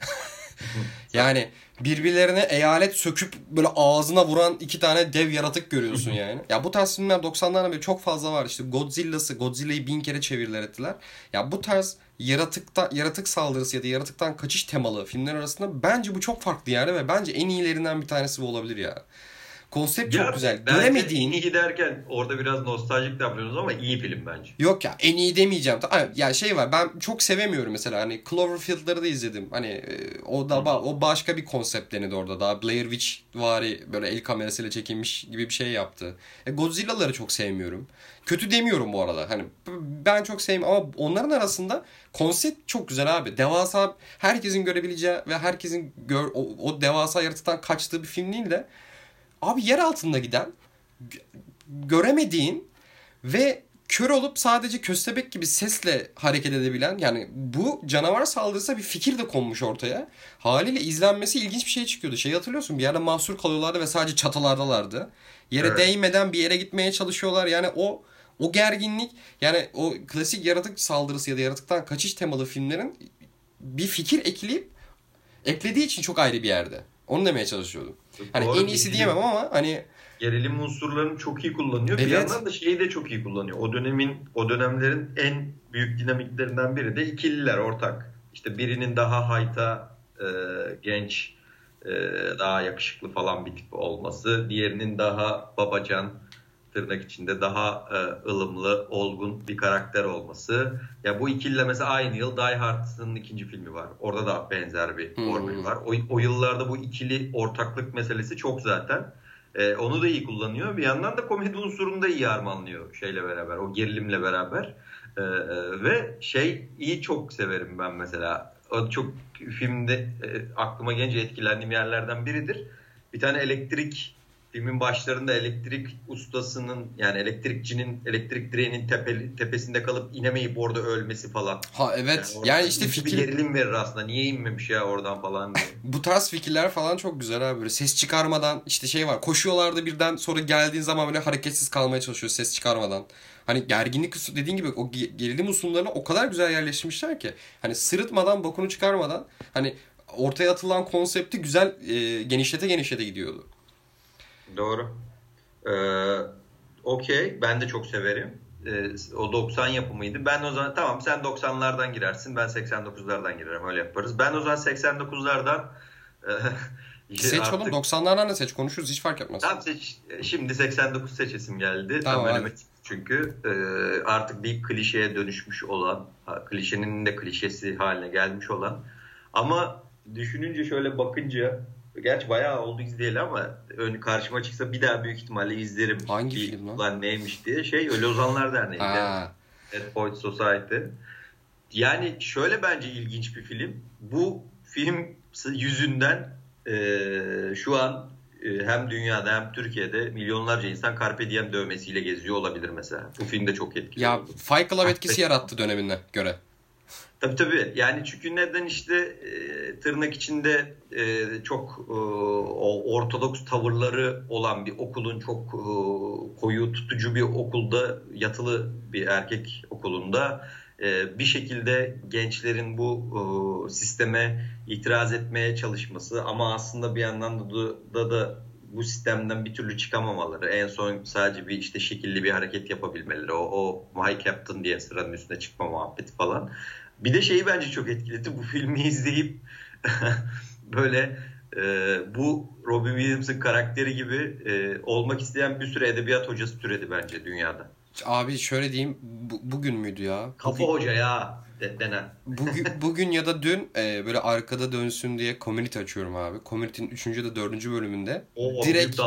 yani birbirlerine eyalet söküp böyle ağzına vuran iki tane dev yaratık görüyorsun yani. ya bu tarz filmler 90'lardan beri çok fazla var. İşte Godzilla'sı, Godzilla'yı bin kere çevirdiler ettiler. Ya bu tarz yaratıkta yaratık saldırısı ya da yaratıktan kaçış temalı filmler arasında bence bu çok farklı yani ve bence en iyilerinden bir tanesi bu olabilir ya. Konsept çok güzel. Göremediğin... iyi giderken orada biraz nostaljik davranıyoruz ama iyi film bence. Yok ya en iyi demeyeceğim. Ya şey var ben çok sevemiyorum mesela hani Cloverfield'ları da izledim. Hani e, o da ba o başka bir konsept denedi orada. Daha Blair Witch vari böyle el kamerasıyla çekilmiş gibi bir şey yaptı. E, Godzilla'ları çok sevmiyorum. Kötü demiyorum bu arada. Hani ben çok sevmiyorum ama onların arasında konsept çok güzel abi. Devasa herkesin görebileceği ve herkesin gör, o, o devasa yaratıktan kaçtığı bir film değil de Abi yer altında giden göremediğin ve kör olup sadece köstebek gibi sesle hareket edebilen yani bu canavar saldırısı bir fikir de konmuş ortaya. Haliyle izlenmesi ilginç bir şey çıkıyordu. Şey hatırlıyorsun bir yerde mahsur kalıyorlardı ve sadece çatılardalardı. Yere evet. değmeden bir yere gitmeye çalışıyorlar. Yani o o gerginlik yani o klasik yaratık saldırısı ya da yaratıktan kaçış temalı filmlerin bir fikir ekleyip eklediği için çok ayrı bir yerde. Onu demeye çalışıyordum. Hani Doğru, en iyisi diyemem ama hani gerilim unsurlarını çok iyi kullanıyor. Evet. Bir yandan da şeyi de çok iyi kullanıyor. O dönemin o dönemlerin en büyük dinamiklerinden biri de ikililer ortak. İşte birinin daha hayta e, genç e, daha yakışıklı falan bir tip olması. Diğerinin daha babacan tırnak içinde daha e, ılımlı, olgun bir karakter olması. Ya bu ikiliyle mesela aynı yıl Die Hard'ın ikinci filmi var. Orada da benzer bir hmm. formül var. O, o yıllarda bu ikili ortaklık meselesi çok zaten. E, onu da iyi kullanıyor. Bir yandan da komedi unsurunu da iyi harmanlıyor şeyle beraber. O gerilimle beraber. E, e, ve şey iyi çok severim ben mesela. O çok filmde e, aklıma gelince etkilendiğim yerlerden biridir. Bir tane elektrik filmin başlarında elektrik ustasının yani elektrikçinin elektrik direğinin tepe, tepesinde kalıp inemeyip orada ölmesi falan. Ha evet. Yani, yani işte fikir bir gerilim verir aslında. Niye inmemiş ya oradan falan diye. Bu tarz fikirler falan çok güzel abi böyle ses çıkarmadan işte şey var. Koşuyorlardı birden sonra geldiğin zaman böyle hareketsiz kalmaya çalışıyor ses çıkarmadan. Hani gerginlik dediğin gibi o gerilim usullarını o kadar güzel yerleştirmişler ki hani sırıtmadan bokunu çıkarmadan hani ortaya atılan konsepti güzel e, genişlete genişlete gidiyordu. Doğru. Ee, Okey. Ben de çok severim. Ee, o 90 yapımıydı. Ben o zaman tamam sen 90'lardan girersin. Ben 89'lardan girerim. Öyle yaparız. Ben o zaman 89'lardan e, Seç artık... oğlum 90'lardan da seç konuşuruz hiç fark etmez. Tamam seç. Şimdi 89 seçesim geldi. Tamam, Tam önüme çünkü e, artık bir klişeye dönüşmüş olan, klişenin de klişesi haline gelmiş olan. Ama düşününce şöyle bakınca Gerçi bayağı oldu izleyeli ama ön karşıma çıksa bir daha büyük ihtimalle izlerim. Hangi bir, film lan? Lan neymiş diye. Şey Ölü Ozanlar Derneği. Dead Poets Society. Yani şöyle bence ilginç bir film. Bu film yüzünden e, şu an e, hem dünyada hem Türkiye'de milyonlarca insan Carpe Diem dövmesiyle geziyor olabilir mesela. Bu film de çok etkili Ya Fight Club etkisi yarattı dönemine göre. Tabii tabii. Yani çünkü neden işte e, tırnak içinde e, çok e, ortodoks tavırları olan bir okulun çok e, koyu tutucu bir okulda yatılı bir erkek okulunda e, bir şekilde gençlerin bu e, sisteme itiraz etmeye çalışması ama aslında bir yandan da, da, da bu sistemden bir türlü çıkamamaları, en son sadece bir işte şekilli bir hareket yapabilmeleri, o, o My Captain diye sıranın üstüne çıkma muhabbeti falan. Bir de şeyi bence çok etkiledi. Bu filmi izleyip böyle e, bu Robin Williams'ın karakteri gibi e, olmak isteyen bir sürü edebiyat hocası türedi bence dünyada. Abi şöyle diyeyim bu, bugün müydü ya? Kafa bugün, hoca ya denen. Bugün, bugün ya da dün e, böyle arkada dönsün diye community açıyorum abi. Community'nin 3. ya da 4. bölümünde. Oo, direkt,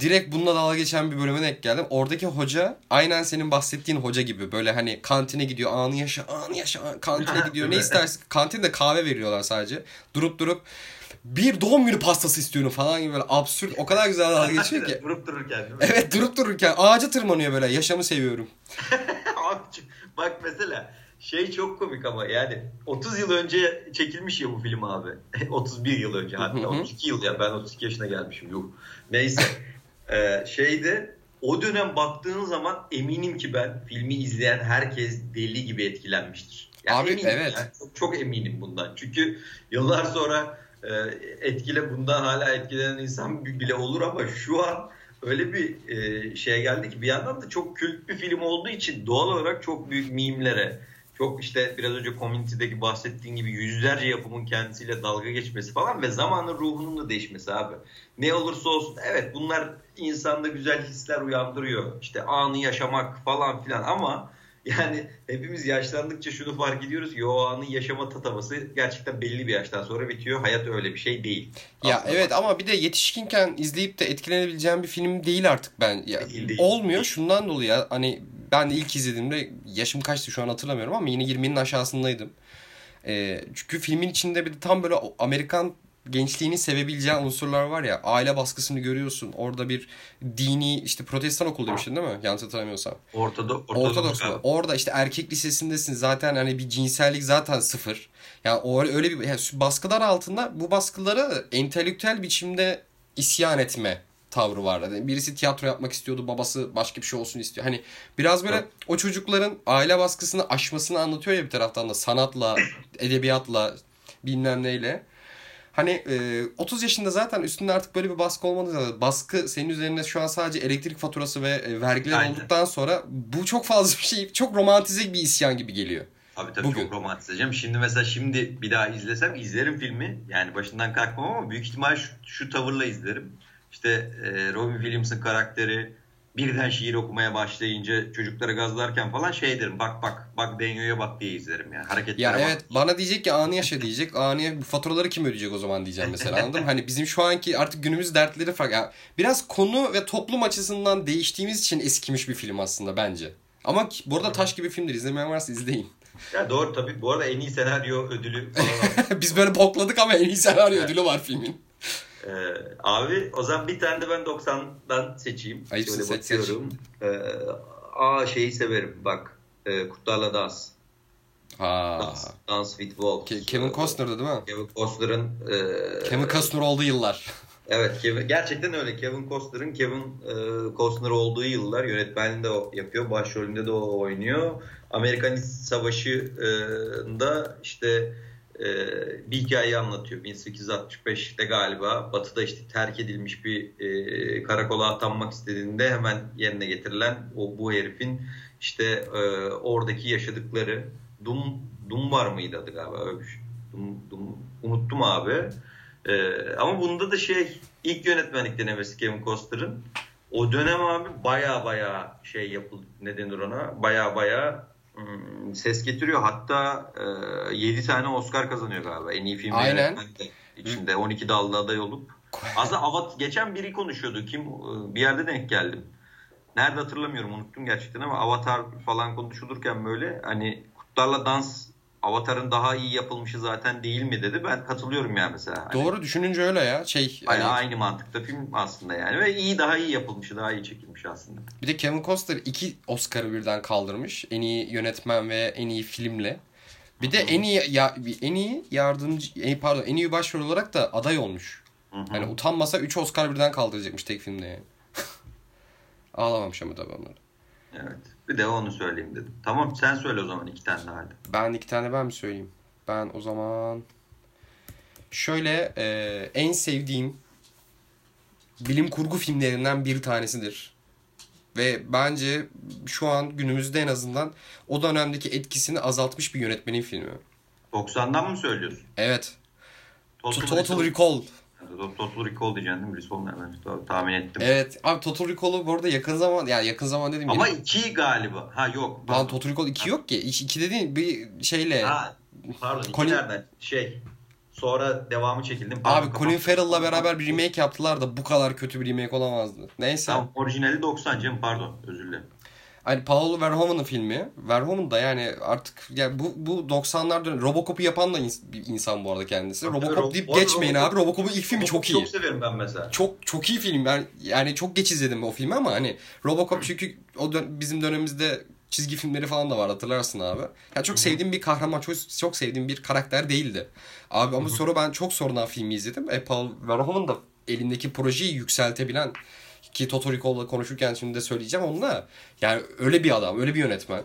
direkt bununla dalga geçen bir bölüme denk geldim. Oradaki hoca aynen senin bahsettiğin hoca gibi. Böyle hani kantine gidiyor anı yaşa anı yaşa kantine gidiyor. ne istersin kantinde kahve veriyorlar sadece. Durup durup bir doğum günü pastası istiyorum falan gibi böyle absürt o kadar güzel dalga geçiyor ki. durup dururken değil mi? Evet durup dururken ağaca tırmanıyor böyle yaşamı seviyorum. bak mesela şey çok komik ama yani 30 yıl önce çekilmiş ya bu film abi. 31 yıl önce hatta 32 yıl ya ben 32 yaşına gelmişim yok. Neyse. Ee, şeyde o dönem baktığın zaman eminim ki ben filmi izleyen herkes deli gibi etkilenmiştir. Yani Abi evet. Yani. Çok, çok eminim bundan. Çünkü yıllar sonra e, etkile bundan hala etkilenen insan bile olur ama şu an öyle bir e, şeye geldi ki bir yandan da çok kült bir film olduğu için doğal olarak çok büyük mimlere, çok işte biraz önce Community'deki bahsettiğin gibi yüzlerce yapımın kendisiyle dalga geçmesi falan ve zamanın ruhunun da değişmesi abi. Ne olursa olsun evet bunlar insanda güzel hisler uyandırıyor. İşte anı yaşamak falan filan ama yani hepimiz yaşlandıkça şunu fark ediyoruz ki o anın yaşama tatavası gerçekten belli bir yaştan sonra bitiyor. Hayat öyle bir şey değil. Ya Aslında evet ama bir de yetişkinken izleyip de etkilenebileceğim bir film değil artık ben. Ya, değil, değil. Olmuyor şundan dolayı hani ben de ilk izlediğimde yaşım kaçtı şu an hatırlamıyorum ama yine 20'nin aşağısındaydım. E, çünkü filmin içinde bir de tam böyle Amerikan gençliğini sevebileceği unsurlar var ya. Aile baskısını görüyorsun. Orada bir dini işte protestan okul demiştin değil mi? Yanlış hatırlamıyorsam. Ortada, Ortodoks. Ortodoks. Orada işte erkek lisesindesin. Zaten hani bir cinsellik zaten sıfır. Yani o öyle bir yani baskılar altında bu baskıları entelektüel biçimde isyan etme tavrı vardı. Yani birisi tiyatro yapmak istiyordu, babası başka bir şey olsun istiyor. Hani biraz böyle evet. o çocukların aile baskısını aşmasını anlatıyor ya bir taraftan da sanatla, edebiyatla, bilmem neyle. Hani e, 30 yaşında zaten üstünde artık böyle bir baskı olmadı. Baskı senin üzerinde şu an sadece elektrik faturası ve e, vergiler Aynen. olduktan sonra bu çok fazla bir şey, çok romantize bir isyan gibi geliyor. Abi tabii Bugün. çok romantizeceğim. Şimdi mesela şimdi bir daha izlesem izlerim filmi. Yani başından kalkmam ama büyük ihtimal şu, şu tavırla izlerim. İşte e, Robin Williams'ın karakteri birden şiir okumaya başlayınca çocuklara gazlarken falan şey derim bak bak bak Denyo'ya bak diye izlerim yani hareketlere Ya evet bak. bana diyecek ki anı yaşa diyecek anı bu faturaları kim ödeyecek o zaman diyeceğim mesela anladın mı? Hani bizim şu anki artık günümüz dertleri farklı. Yani biraz konu ve toplum açısından değiştiğimiz için eskimiş bir film aslında bence. Ama bu arada taş gibi filmdir izlemeyen varsa izleyin. Ya doğru tabii. Bu arada en iyi senaryo ödülü falan Biz böyle bokladık ama en iyi senaryo ödülü var filmin. Ee, abi o zaman bir tane de ben 90'dan seçeyim. Ayıpsın seç bakıyorum. seç. Ee, aa şeyi severim bak. E, Kurtlarla Dans. Ha. Dance, Dance with Wolves. Ke- Kevin Costner'dı değil mi? Kevin Costner'ın e, Kevin Costner olduğu yıllar. Evet Kevin, gerçekten öyle. Kevin Costner'ın Kevin e, Costner olduğu yıllar yönetmenliğini de o yapıyor. Başrolünde de o oynuyor. Amerikan Savaşı'nda işte e, bir hikaye anlatıyor. 1865'te galiba Batı'da işte terk edilmiş bir e, karakola atanmak istediğinde hemen yerine getirilen o bu herifin işte e, oradaki yaşadıkları Dum Dumbar mıydı adı galiba öyle bir şey. Dum, Dum, unuttum abi. E, ama bunda da şey ilk yönetmenlik denemesi Kevin Costner'ın. O dönem abi baya baya şey yapıldı ne denir ona baya baya ses getiriyor. Hatta e, 7 tane Oscar kazanıyor galiba. En iyi film Aynen. içinde 12 dalda aday olup. Aslında Avat geçen biri konuşuyordu. Kim e, bir yerde denk geldim. Nerede hatırlamıyorum unuttum gerçekten ama Avatar falan konuşulurken böyle hani kurtlarla dans Avatar'ın daha iyi yapılmışı zaten değil mi dedi. Ben katılıyorum ya mesela. Hani, Doğru düşününce öyle ya. Şey hani... aynı mantıkta film aslında yani ve iyi daha iyi yapılmışı, daha iyi çekilmiş aslında. Bir de Kevin Costner iki Oscar'ı birden kaldırmış. En iyi yönetmen ve en iyi filmle. Bir de en iyi ya, en iyi yardımcı en, pardon en iyi başrol olarak da aday olmuş. Hani utanmasa 3 Oscar birden kaldıracakmış tek filmde yani. Ağlamamış ama tabii onları. Evet. Bir de onu söyleyeyim dedim. Tamam sen söyle o zaman iki tane daha. Ben iki tane ben mi söyleyeyim? Ben o zaman şöyle e, en sevdiğim bilim kurgu filmlerinden bir tanesidir. Ve bence şu an günümüzde en azından o dönemdeki etkisini azaltmış bir yönetmenin filmi. 90'dan mı söylüyorsun? Evet. Total, Total Recall. Total Recall değil mi? Recall ben tahmin ettim. Evet. Abi Total Recall'u bu arada yakın zaman yani yakın zaman dedim. Ama 2 galiba. Ha yok. Lan Total Recall 2 yok ki. 2 dediğin bir şeyle. Ha pardon 2 Colin... nereden? Şey sonra devamı çekildi. Pardon, Abi Colin Farrell'la beraber bir remake yaptılar da bu kadar kötü bir remake olamazdı. Neyse. Tamam orijinali 90 canım pardon özür dilerim. Hani Paolo Verhoeven'ın filmi. Verhoeven da yani artık yani bu bu 90'lar dönemi Robocop'u yapan da bir insan bu arada kendisi. Robocop deyip geçmeyin Robocop, abi. Robocop'un ilk filmi çok iyi. Çok severim ben mesela. Çok çok iyi film. Ben yani çok geç izledim o filmi ama hani Robocop çünkü o dön- bizim dönemimizde çizgi filmleri falan da var hatırlarsın abi. Ya çok sevdiğim bir kahraman, çok, çok sevdiğim bir karakter değildi. Abi ama sonra ben çok sonradan filmi izledim. E, Paul Verhoeven da elindeki projeyi yükseltebilen ki Totoriko'la konuşurken şimdi de söyleyeceğim onunla. Yani öyle bir adam, öyle bir yönetmen.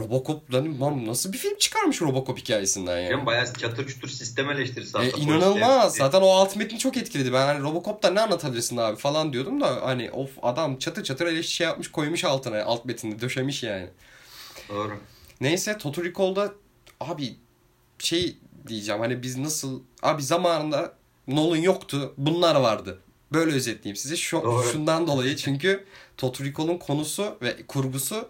Robocop lan nasıl bir film çıkarmış Robocop hikayesinden yani. Yani bayağı çatır çutur sistem eleştirisi e, inanılmaz. Zaten o alt metni çok etkiledi. Ben hani Robocop'ta ne anlatabilirsin abi falan diyordum da hani of adam çatır çatır eleştiri şey yapmış koymuş altına alt metini döşemiş yani. Doğru. Neyse Total Recall'da abi şey diyeceğim hani biz nasıl abi zamanında Nolan yoktu bunlar vardı. Böyle özetleyeyim size şu, Doğru. şundan dolayı çünkü Total Recall'un konusu ve kurgusu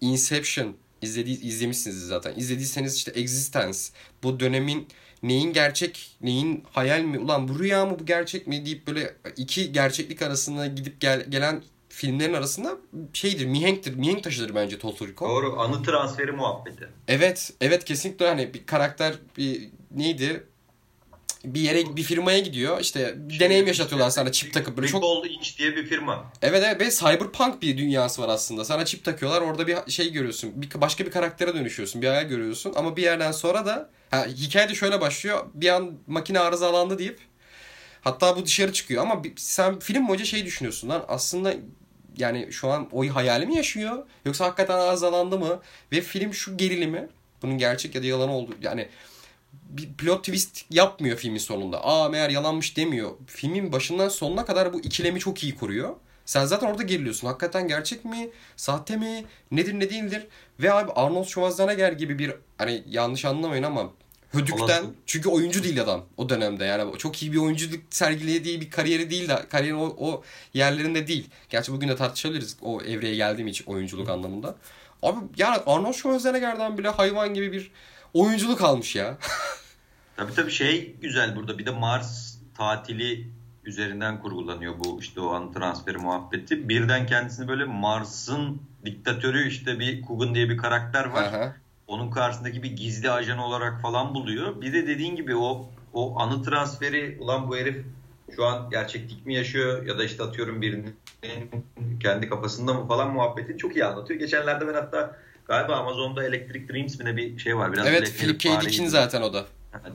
Inception izledi, izlemişsiniz zaten. İzlediyseniz işte Existence bu dönemin neyin gerçek neyin hayal mi ulan bu rüya mı bu gerçek mi deyip böyle iki gerçeklik arasında gidip gel, gelen filmlerin arasında şeydir, mihenktir, mihenk taşıdır bence Toltoriko. Doğru, anı transferi muhabbeti. Evet, evet kesinlikle hani bir karakter bir neydi? Bir yere bir firmaya gidiyor. işte şey, deneyim yaşatıyorlar sana çip takıp böyle çok Ball Inch diye bir firma. Evet evet ve cyberpunk bir dünyası var aslında. Sana çip takıyorlar. Orada bir şey görüyorsun. Bir başka bir karaktere dönüşüyorsun. Bir hayal görüyorsun ama bir yerden sonra da ha, hikaye de şöyle başlıyor. Bir an makine arızalandı deyip Hatta bu dışarı çıkıyor ama sen film boyunca şey düşünüyorsun lan aslında yani şu an o hayali mi yaşıyor? Yoksa hakikaten arızalandı mı? Ve film şu gerilimi bunun gerçek ya da yalan oldu yani bir plot twist yapmıyor filmin sonunda. Aa meğer yalanmış demiyor. Filmin başından sonuna kadar bu ikilemi çok iyi kuruyor. Sen zaten orada geriliyorsun. Hakikaten gerçek mi? Sahte mi? Nedir ne değildir? Ve abi Arnold Schwarzenegger gibi bir hani yanlış anlamayın ama Hödük'ten çünkü oyuncu değil adam o dönemde yani çok iyi bir oyunculuk sergilediği bir kariyeri değil de kariyerin o, o yerlerinde değil. Gerçi bugün de tartışabiliriz o evreye geldiğim için oyunculuk anlamında. Abi yani Arnold Schwarzenegger'den bile hayvan gibi bir oyunculuk almış ya. tabii tabii şey güzel burada bir de Mars tatili üzerinden kurgulanıyor bu işte o an transferi muhabbeti. Birden kendisini böyle Mars'ın diktatörü işte bir Kugun diye bir karakter var. Aha onun karşısındaki bir gizli ajan olarak falan buluyor. Bir de dediğin gibi o o anı transferi ulan bu herif şu an gerçeklik mi yaşıyor ya da işte atıyorum birinin kendi kafasında mı falan muhabbetini çok iyi anlatıyor. Geçenlerde ben hatta galiba Amazon'da Electric Dreams mi ne bir şey var. Biraz evet Philip K. Dick'in zaten o da.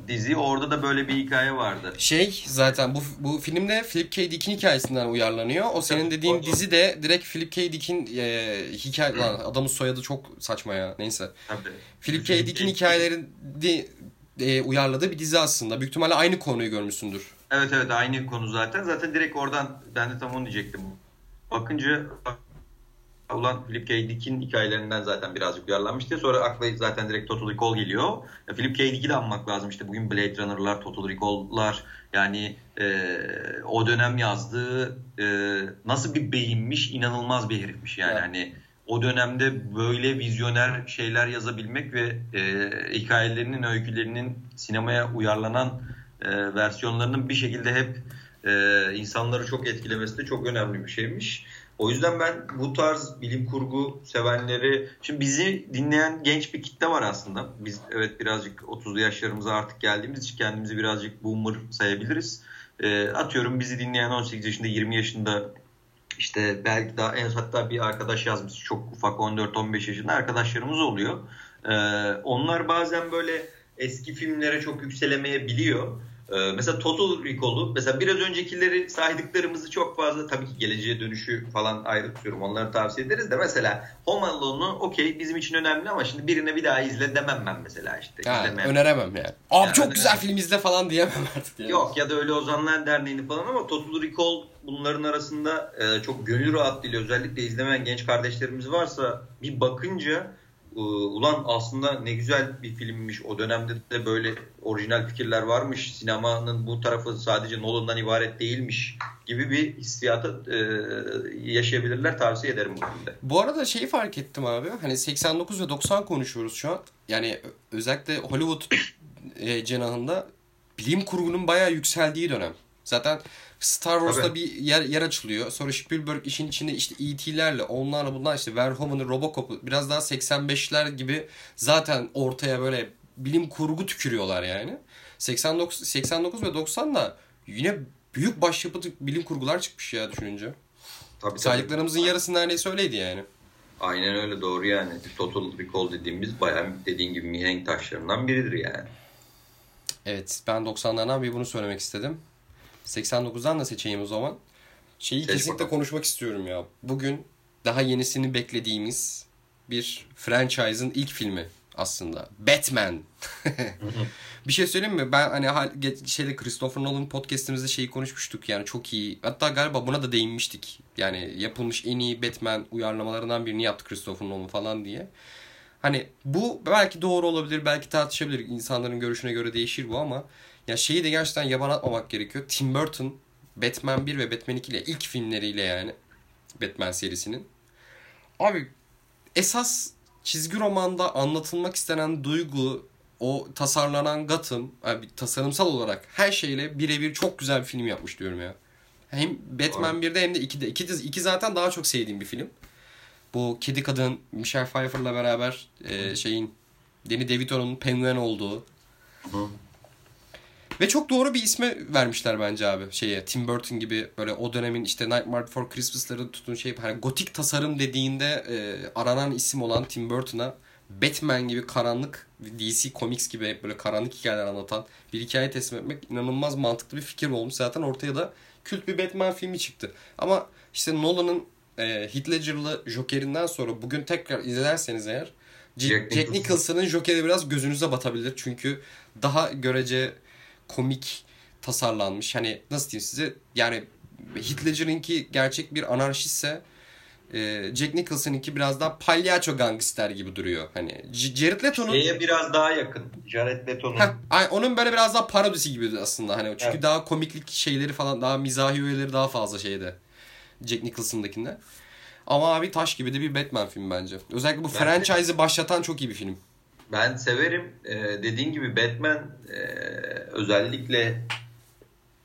Dizi orada da böyle bir hikaye vardı. Şey zaten bu bu filmde Philip K. Dick'in hikayesinden uyarlanıyor. O senin dediğin dizi de direkt Philip K. Dick'in e, hikaye lan adamın soyadı çok saçma ya. Neyse. Tabii. Philip K. Dick'in hikayelerini e, uyarladığı bir dizi aslında. Büyük ihtimalle aynı konuyu görmüşsündür. Evet evet aynı konu zaten. Zaten direkt oradan ben de tam onu diyecektim. Bakınca ulan Philip K. Dick'in hikayelerinden zaten birazcık uyarlanmıştı. Sonra akla zaten direkt Total Recall geliyor. Ya, Philip K. Dick'i de anmak lazım. İşte bugün Blade Runner'lar, Total Recall'lar yani e, o dönem yazdığı e, nasıl bir beyinmiş, inanılmaz bir herifmiş yani. Evet. Hani o dönemde böyle vizyoner şeyler yazabilmek ve e, hikayelerinin, öykülerinin sinemaya uyarlanan e, versiyonlarının bir şekilde hep e, insanları çok etkilemesi de çok önemli bir şeymiş. O yüzden ben bu tarz bilim kurgu sevenleri... Şimdi bizi dinleyen genç bir kitle var aslında. Biz evet birazcık 30'lu yaşlarımıza artık geldiğimiz için kendimizi birazcık boomer sayabiliriz. E, atıyorum bizi dinleyen 18 yaşında 20 yaşında işte belki daha en hatta bir arkadaş yazmış çok ufak 14-15 yaşında arkadaşlarımız oluyor. E, onlar bazen böyle eski filmlere çok yükselemeyebiliyor. Ee, mesela Total Recall'u mesela biraz öncekileri saydıklarımızı çok fazla tabii ki geleceğe dönüşü falan ayrı tutuyorum. Onları tavsiye ederiz de mesela Home Alone'u okey bizim için önemli ama şimdi birine bir daha izle demem ben mesela işte. Ha, öneremem yani. Abi yani çok güzel film izle falan diyemem artık. Yani. Yok ya da öyle Ozanlar Derneği'ni falan ama Total Recall bunların arasında e, çok gönül rahatlığıyla özellikle izlemeyen genç kardeşlerimiz varsa bir bakınca ulan aslında ne güzel bir filmmiş. O dönemde de böyle orijinal fikirler varmış. Sinemanın bu tarafı sadece Nolan'dan ibaret değilmiş gibi bir hissiyatı e, yaşayabilirler. Tavsiye ederim bu filmde. Bu arada şeyi fark ettim abi. Hani 89 ve 90 konuşuyoruz şu an. Yani özellikle Hollywood e, cenahında bilim kurgunun bayağı yükseldiği dönem. Zaten Star Wars'ta Tabii. bir yer, yer açılıyor. Sonra Spielberg işin içinde işte E.T.'lerle onlarla bunlar işte Verhoeven'ı Robocop'u biraz daha 85'ler gibi zaten ortaya böyle bilim kurgu tükürüyorlar yani. 89, 89 ve 90'da yine büyük başyapıt bilim kurgular çıkmış ya düşününce. Tabii, Saydıklarımızın tabii. yarısı neredeyse öyleydi yani. Aynen öyle doğru yani. Total Recall dediğimiz bayağı dediğin gibi mihenk taşlarından biridir yani. Evet ben 90'lardan bir bunu söylemek istedim. 89'dan da seçeyim o zaman. Şeyi Seç kesinlikle bakalım. konuşmak istiyorum ya. Bugün daha yenisini beklediğimiz bir franchise'ın ilk filmi aslında. Batman. bir şey söyleyeyim mi? Ben hani şeyde Christopher Nolan podcast'imizde şeyi konuşmuştuk yani çok iyi. Hatta galiba buna da değinmiştik. Yani yapılmış en iyi Batman uyarlamalarından birini yaptı Christopher Nolan falan diye. Hani bu belki doğru olabilir, belki tartışabilir. İnsanların görüşüne göre değişir bu ama ya şeyi de gerçekten yaban atmamak gerekiyor. Tim Burton Batman 1 ve Batman 2 ile ilk filmleriyle yani Batman serisinin. Abi esas çizgi romanda anlatılmak istenen duygu, o tasarlanan Gotham, abi tasarımsal olarak her şeyle birebir çok güzel bir film yapmış diyorum ya. Hem Batman 1'de hem de 2'de. 2, 2 zaten daha çok sevdiğim bir film. Bu kedi kadın Michelle Pfeiffer'la beraber e, şeyin Danny DeVito'nun Penguin olduğu. Hı. Ve çok doğru bir isme vermişler bence abi şeye Tim Burton gibi böyle o dönemin işte Nightmare Before Christmas'ları tutun şey hani gotik tasarım dediğinde e, aranan isim olan Tim Burton'a Batman gibi karanlık DC Comics gibi hep böyle karanlık hikayeler anlatan bir hikaye teslim etmek inanılmaz mantıklı bir fikir olmuş. Zaten ortaya da kült bir Batman filmi çıktı. Ama işte Nolan'ın e, Heath Ledger'lı Joker'inden sonra bugün tekrar izlerseniz eğer Jack Nicholson'ın Joker'i biraz gözünüze batabilir. Çünkü daha görece komik tasarlanmış. Hani nasıl diyeyim size yani Heath gerçek bir anarşistse e, Jack Nicholson'ınki biraz daha palyaço gangster gibi duruyor. Hani Jared Leto'nun Şeye biraz daha yakın. Jared Leto'nun. Heh, onun böyle biraz daha parodisi gibi aslında hani çünkü Evet. daha komiklik şeyleri falan daha mizahi öğeleri daha fazla şeyde Jack Nicholson'dakinde. Ama abi taş gibi de bir Batman filmi bence. Özellikle bu Bence- franchise'ı başlatan çok iyi bir film. Ben severim. Ee, dediğin gibi Batman e, özellikle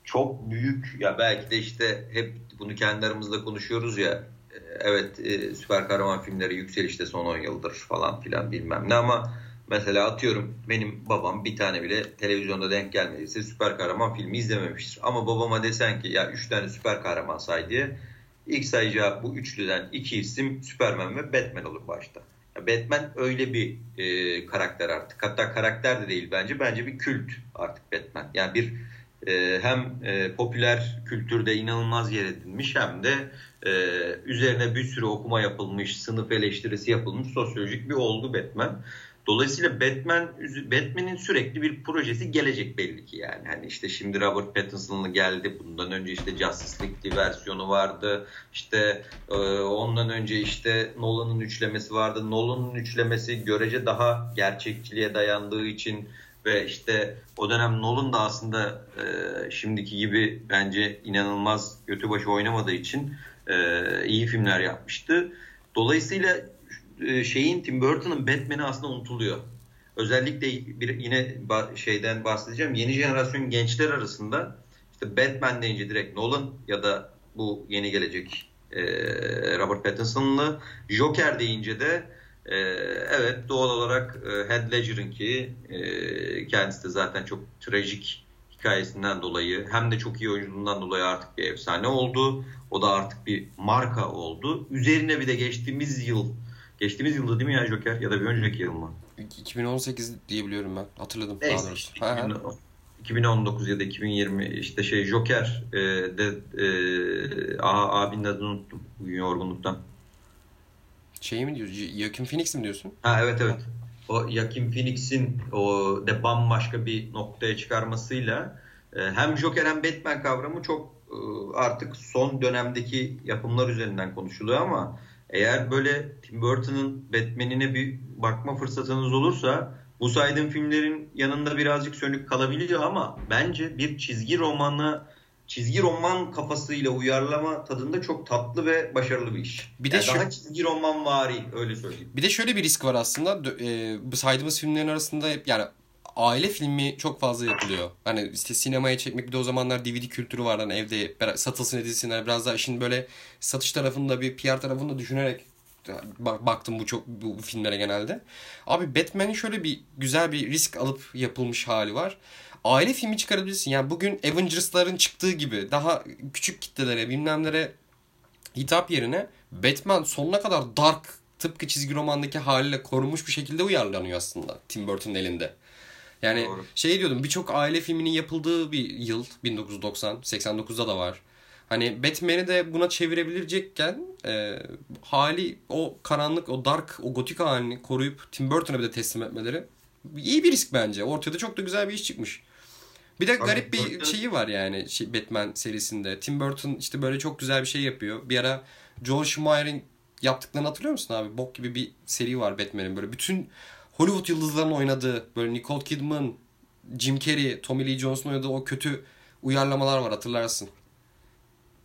çok büyük ya belki de işte hep bunu kendi aramızda konuşuyoruz ya. e, Evet e, süper kahraman filmleri yükselişte son 10 yıldır falan filan bilmem ne ama mesela atıyorum benim babam bir tane bile televizyonda denk gelmediyse süper kahraman filmi izlememiştir. Ama babama desen ki ya 3 tane süper kahraman say diye ilk sayacağı bu üçlüden iki isim Superman ve Batman olur başta. Batman öyle bir e, karakter artık. Hatta karakter de değil bence. Bence bir kült artık Batman. Yani bir e, hem e, popüler kültürde inanılmaz yer edinmiş hem de e, üzerine bir sürü okuma yapılmış, sınıf eleştirisi yapılmış sosyolojik bir olgu Batman. Dolayısıyla Batman Batman'in sürekli bir projesi gelecek belli ki yani. Hani işte şimdi Robert Pattinson'lı geldi. Bundan önce işte Justice League versiyonu vardı. İşte e, ondan önce işte Nolan'ın üçlemesi vardı. Nolan'ın üçlemesi görece daha gerçekçiliğe dayandığı için ve işte o dönem Nolan da aslında e, şimdiki gibi bence inanılmaz götü başı oynamadığı için e, iyi filmler yapmıştı. Dolayısıyla şeyin Tim Burton'ın Batman'i aslında unutuluyor. Özellikle bir yine şeyden bahsedeceğim. Yeni jenerasyon gençler arasında işte Batman deyince direkt Nolan ya da bu yeni gelecek e, Robert Pattinson'lı Joker deyince de e, evet doğal olarak e, Heath Ledger'ınki e, kendisi de zaten çok trajik hikayesinden dolayı hem de çok iyi oyunculuğundan dolayı artık bir efsane oldu. O da artık bir marka oldu. Üzerine bir de geçtiğimiz yıl Geçtiğimiz yılda değil mi ya Joker ya da bir önceki yıl mı? 2018 diyebiliyorum ben. Hatırladım Neyse işte Ha, ha. 2010 2019 ya da 2020 işte şey Joker e, de e, aha, abinin adını unuttum bugün yorgunluktan. Şey mi diyorsun? Joaquin Phoenix mi diyorsun? Ha evet evet. O Joaquin Phoenix'in o de bambaşka bir noktaya çıkarmasıyla e, hem Joker hem Batman kavramı çok e, artık son dönemdeki yapımlar üzerinden konuşuluyor ama eğer böyle Tim Burton'ın Batman'ine bir bakma fırsatınız olursa bu saydığım filmlerin yanında birazcık sönük kalabiliyor ama bence bir çizgi romanı çizgi roman kafasıyla uyarlama tadında çok tatlı ve başarılı bir iş. Bir de Yani şu- daha çizgi roman vari öyle söyleyeyim. Bir de şöyle bir risk var aslında. E, saydığımız filmlerin arasında yani aile filmi çok fazla yapılıyor. Hani işte sinemaya çekmek bir de o zamanlar DVD kültürü vardı. Hani evde satılsın edilsinler. Biraz daha işin böyle satış tarafında bir PR tarafında düşünerek bak- baktım bu çok bu, bu filmlere genelde. Abi Batman'in şöyle bir güzel bir risk alıp yapılmış hali var. Aile filmi çıkarabilirsin. Yani bugün Avengers'ların çıktığı gibi daha küçük kitlelere bilmemlere hitap yerine Batman sonuna kadar dark tıpkı çizgi romandaki haliyle korunmuş bir şekilde uyarlanıyor aslında Tim Burton'un elinde. Yani Doğru. şey diyordum birçok aile filminin yapıldığı bir yıl 1990 89'da da var. Hani Batman'i de buna çevirebilecekken e, hali o karanlık o dark o gotik halini koruyup Tim Burton'a bir de teslim etmeleri iyi bir risk bence. Ortaya da çok da güzel bir iş çıkmış. Bir de garip bir şeyi var yani şey, Batman serisinde. Tim Burton işte böyle çok güzel bir şey yapıyor. Bir ara Joel Schumacher'in yaptıklarını hatırlıyor musun abi? Bok gibi bir seri var Batman'in. Böyle bütün Hollywood yıldızlarının oynadığı böyle Nicole Kidman, Jim Carrey, Tommy Lee Jones'un oynadığı o kötü uyarlamalar var hatırlarsın.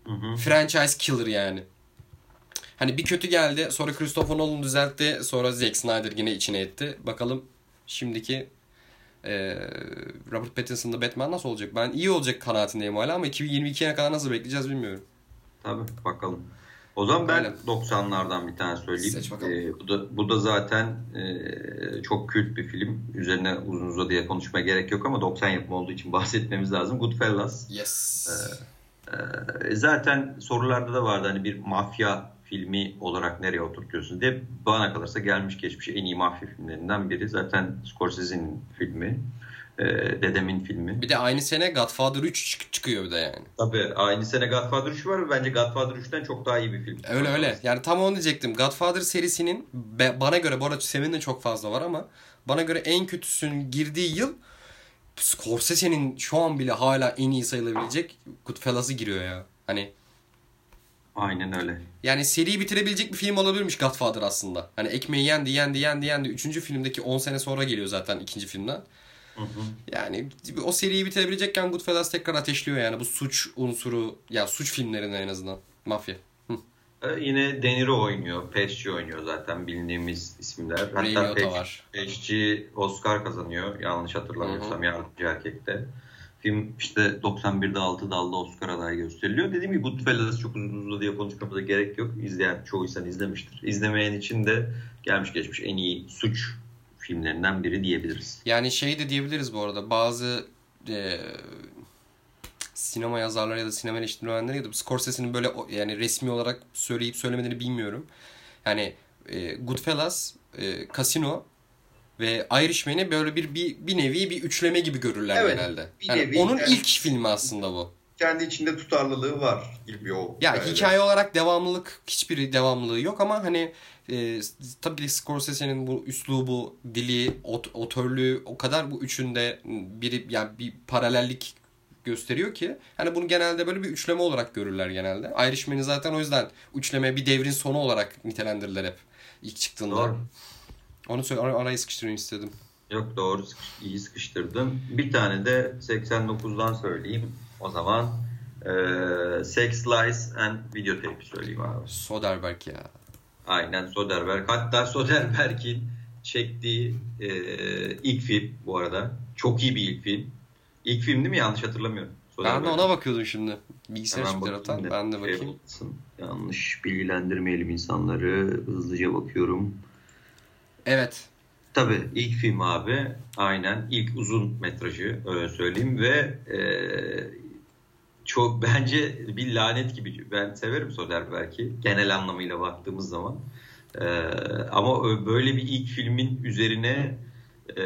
Hı hı. Franchise killer yani. Hani bir kötü geldi sonra Christopher Nolan düzeltti sonra Zack Snyder yine içine etti. Bakalım şimdiki e, Robert Pattinson'da Batman nasıl olacak? Ben iyi olacak kanaatindeyim hala ama 2022'ye kadar nasıl bekleyeceğiz bilmiyorum. Tabii bakalım. O zaman ben Öyle. 90'lardan bir tane söyleyeyim. Ee, bu, da, bu da zaten e, çok kült bir film. Üzerine uzun uzadıya konuşmaya gerek yok ama 90 yapımı olduğu için bahsetmemiz lazım. Goodfellas. Yes. Ee, zaten sorularda da vardı hani bir mafya filmi olarak nereye oturtuyorsun diye. Bana kalırsa gelmiş geçmiş en iyi mafya filmlerinden biri. Zaten Scorsese'nin filmi. Ee, dedemin filmi. Bir de aynı sene Godfather 3 çık- çıkıyor bir de yani. Tabii aynı sene Godfather 3 var ve bence Godfather 3'ten çok daha iyi bir film. Öyle öyle. Yani tam onu diyecektim. Godfather serisinin be- bana göre bu arada Seven'in de çok fazla var ama bana göre en kötüsünün girdiği yıl Scorsese'nin şu an bile hala en iyi sayılabilecek Goodfellas'ı giriyor ya. Hani Aynen öyle. yani seriyi bitirebilecek bir film olabilirmiş Godfather aslında. Hani ekmeği yendi yendi yendi yendi. Üçüncü filmdeki 10 sene sonra geliyor zaten ikinci filmden. Hı hı. Yani o seriyi bitirebilecekken Goodfellas tekrar ateşliyor yani bu suç unsuru ya suç filmlerinden en azından. Mafya. Ee, Yine De Niro oynuyor. Pesci oynuyor zaten bildiğimiz isimler. Hatta Pesci, var. Pesci Oscar kazanıyor. Yanlış hatırlamıyorsam yardımcı erkekte. Film işte 91'de 6 dalda Oscar adayı gösteriliyor. Dediğim gibi Goodfellas çok uzun uzadıya konuşmamıza gerek yok. İzleyen çoğu insan izlemiştir. İzlemeyen için de gelmiş geçmiş en iyi suç filmlerinden biri diyebiliriz. Yani şey de diyebiliriz bu arada bazı e, sinema yazarları ya da sinema eleştirmenleri ya da Scorsese'nin böyle yani resmi olarak söyleyip söylemediğini bilmiyorum. Yani e, Goodfellas, e, Casino ve Irishman'i böyle bir, bir bir nevi bir üçleme gibi görürler Evet, genelde. bir Yani nevi onun yani- ilk filmi aslında bu. Kendi içinde tutarlılığı var gibi o. Ya hikaye olarak devamlılık hiçbir devamlılığı yok ama hani e, tabii ki Scorsese'nin bu üslubu, dili, ot, otörlüğü o kadar bu üçünde biri yani bir paralellik gösteriyor ki hani bunu genelde böyle bir üçleme olarak görürler genelde. Irishman'i zaten o yüzden üçleme bir devrin sonu olarak nitelendirirler hep ilk çıktığında. Doğru. Onu söyle ar- araya sıkıştırayım istedim. Yok doğru iyi sıkıştırdın. Bir tane de 89'dan söyleyeyim. O zaman eee Sex, Lies and Videotape söyleyeyim abi. Soderbergh ya. Aynen Soderbergh. Hatta Soderbergh'in çektiği eee, ilk film bu arada. Çok iyi bir ilk film. İlk film değil mi? Yanlış hatırlamıyorum. Ben de ona bakıyordum şimdi. Bilgisayar çıktı taraftan. da Ben de şey bakayım. olmasın. Yanlış bilgilendirmeyelim insanları. Hızlıca bakıyorum. Evet. Tabii ilk film abi aynen ilk uzun metrajı öyle söyleyeyim ve e, çok bence bir lanet gibi. Ben severim Soderbergh'i genel anlamıyla baktığımız zaman. E, ama böyle bir ilk filmin üzerine e,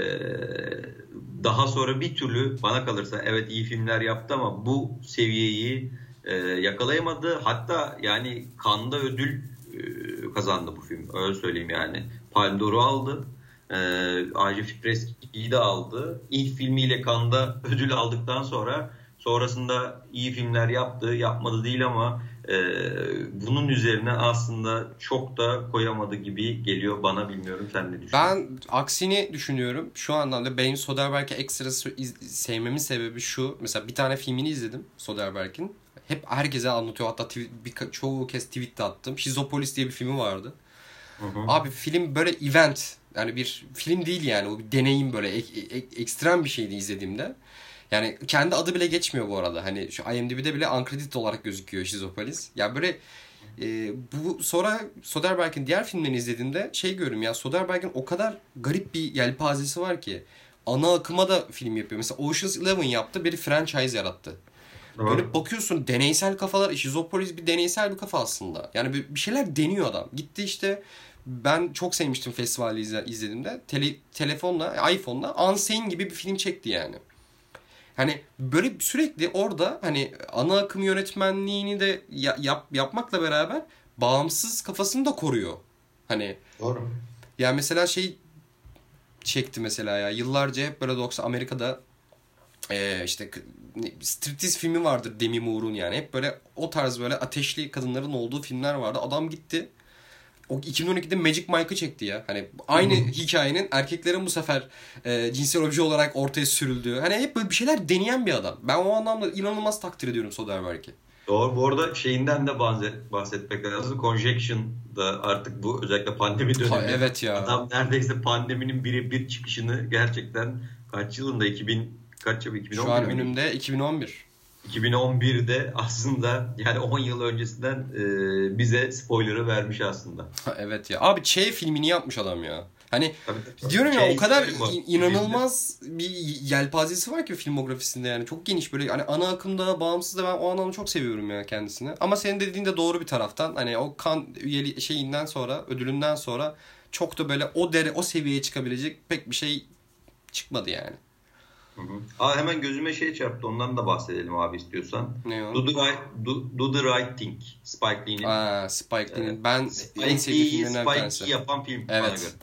daha sonra bir türlü bana kalırsa evet iyi filmler yaptı ama bu seviyeyi e, yakalayamadı. Hatta yani Cannes'da ödül e, kazandı bu film öyle söyleyeyim yani. Palme d'Or'u aldı e, Ayrıca Fipreski'yi de aldı. İlk filmiyle Cannes'da ödül aldıktan sonra sonrasında iyi filmler yaptı, yapmadı değil ama e, bunun üzerine aslında çok da koyamadı gibi geliyor bana bilmiyorum sen ne düşünüyorsun? Ben aksini düşünüyorum. Şu anlamda benim Soderbergh'i ekstra sevmemin sebebi şu. Mesela bir tane filmini izledim Soderbergh'in. Hep herkese anlatıyor. Hatta bir, çoğu kez tweet de attım. Şizopolis diye bir filmi vardı. Hı hı. Abi film böyle event. Yani bir film değil yani. O bir deneyim böyle. Ek- ek- ekstrem bir şeydi izlediğimde. Yani kendi adı bile geçmiyor bu arada. Hani şu IMDb'de bile uncredited olarak gözüküyor Şizopolis. Ya böyle e, bu sonra Soderbergh'in diğer filmlerini izlediğimde şey görüyorum ya Soderbergh'in o kadar garip bir yelpazesi var ki ana akıma da film yapıyor. Mesela Ocean's Eleven yaptı, bir franchise yarattı. Doğru. Böyle bakıyorsun deneysel kafalar, Şizopolis bir deneysel bir kafa aslında. Yani bir bir şeyler deniyor adam. Gitti işte ben çok sevmiştim festivali izle, izlediğimde. Tele, telefonla, iPhone'la Unsane gibi bir film çekti yani. Hani böyle sürekli orada hani ana akım yönetmenliğini de yap, yapmakla beraber bağımsız kafasını da koruyor. Hani Doğru. Ya mesela şey çekti mesela ya yıllarca hep böyle 90 Amerika'da e, işte striptiz filmi vardır Demi Moore'un yani. Hep böyle o tarz böyle ateşli kadınların olduğu filmler vardı. Adam gitti o 2012'de Magic Mike'ı çekti ya. Hani aynı hikayenin erkeklerin bu sefer e, cinsel obje olarak ortaya sürüldüğü. Hani hep böyle bir şeyler deneyen bir adam. Ben o anlamda inanılmaz takdir ediyorum Soderbergh'i. Doğru. Bu arada şeyinden de bahset, bahsetmek lazım. Conjection'da artık bu özellikle pandemi dönemi. Ha, evet ya. Adam neredeyse pandeminin bir çıkışını gerçekten kaç yılında 2000 kaç yıl 2011 Şu an önümde 2011. 2011'de aslında yani 10 yıl öncesinden e, bize spoiler'ı vermiş aslında. evet ya. Abi Che filmini yapmış adam ya. Hani tabii, diyorum ya o kadar inanılmaz bir yelpazesi var ki filmografisinde yani. Çok geniş böyle hani ana akımda bağımsız da ben o anlamda çok seviyorum ya kendisini. Ama senin dediğin de doğru bir taraftan. Hani o kan üyeli şeyinden sonra ödülünden sonra çok da böyle o dere o seviyeye çıkabilecek pek bir şey çıkmadı yani. Hı hı. Aa, hemen gözüme şey çarptı. Ondan da bahsedelim abi istiyorsan. Ne o? Do the Right, do, do the right Thing. Spike Lee'nin. Aa, Spike Lee'nin. Ee, ben Spike en sevdiğim filmlerinden bir tanesi. yapan film. Evet.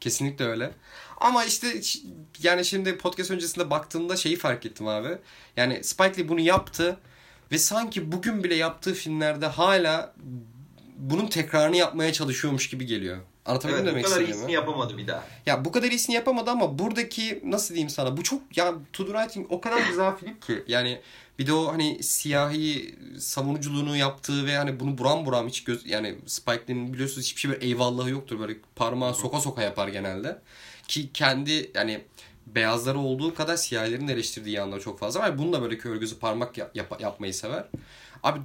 Kesinlikle öyle. Ama işte yani şimdi podcast öncesinde baktığımda şeyi fark ettim abi. Yani Spike Lee bunu yaptı ve sanki bugün bile yaptığı filmlerde hala bunun tekrarını yapmaya çalışıyormuş gibi geliyor. Anlatabildim evet, demek istediğimi. Bu kadar iyisini yapamadı bir daha. Ya bu kadar iyisini yapamadı ama buradaki nasıl diyeyim sana bu çok ya To The Writing o kadar güzel film ki. Yani bir de o hani siyahi savunuculuğunu yaptığı ve hani bunu buram buram hiç göz yani Spike Lee'nin biliyorsunuz hiçbir şey böyle eyvallahı yoktur. Böyle parmağı soka soka yapar genelde. Ki kendi yani beyazları olduğu kadar siyahilerin eleştirdiği yanları çok fazla var. Bunu da böyle kör gözü parmak yap, yap, yapmayı sever. Abi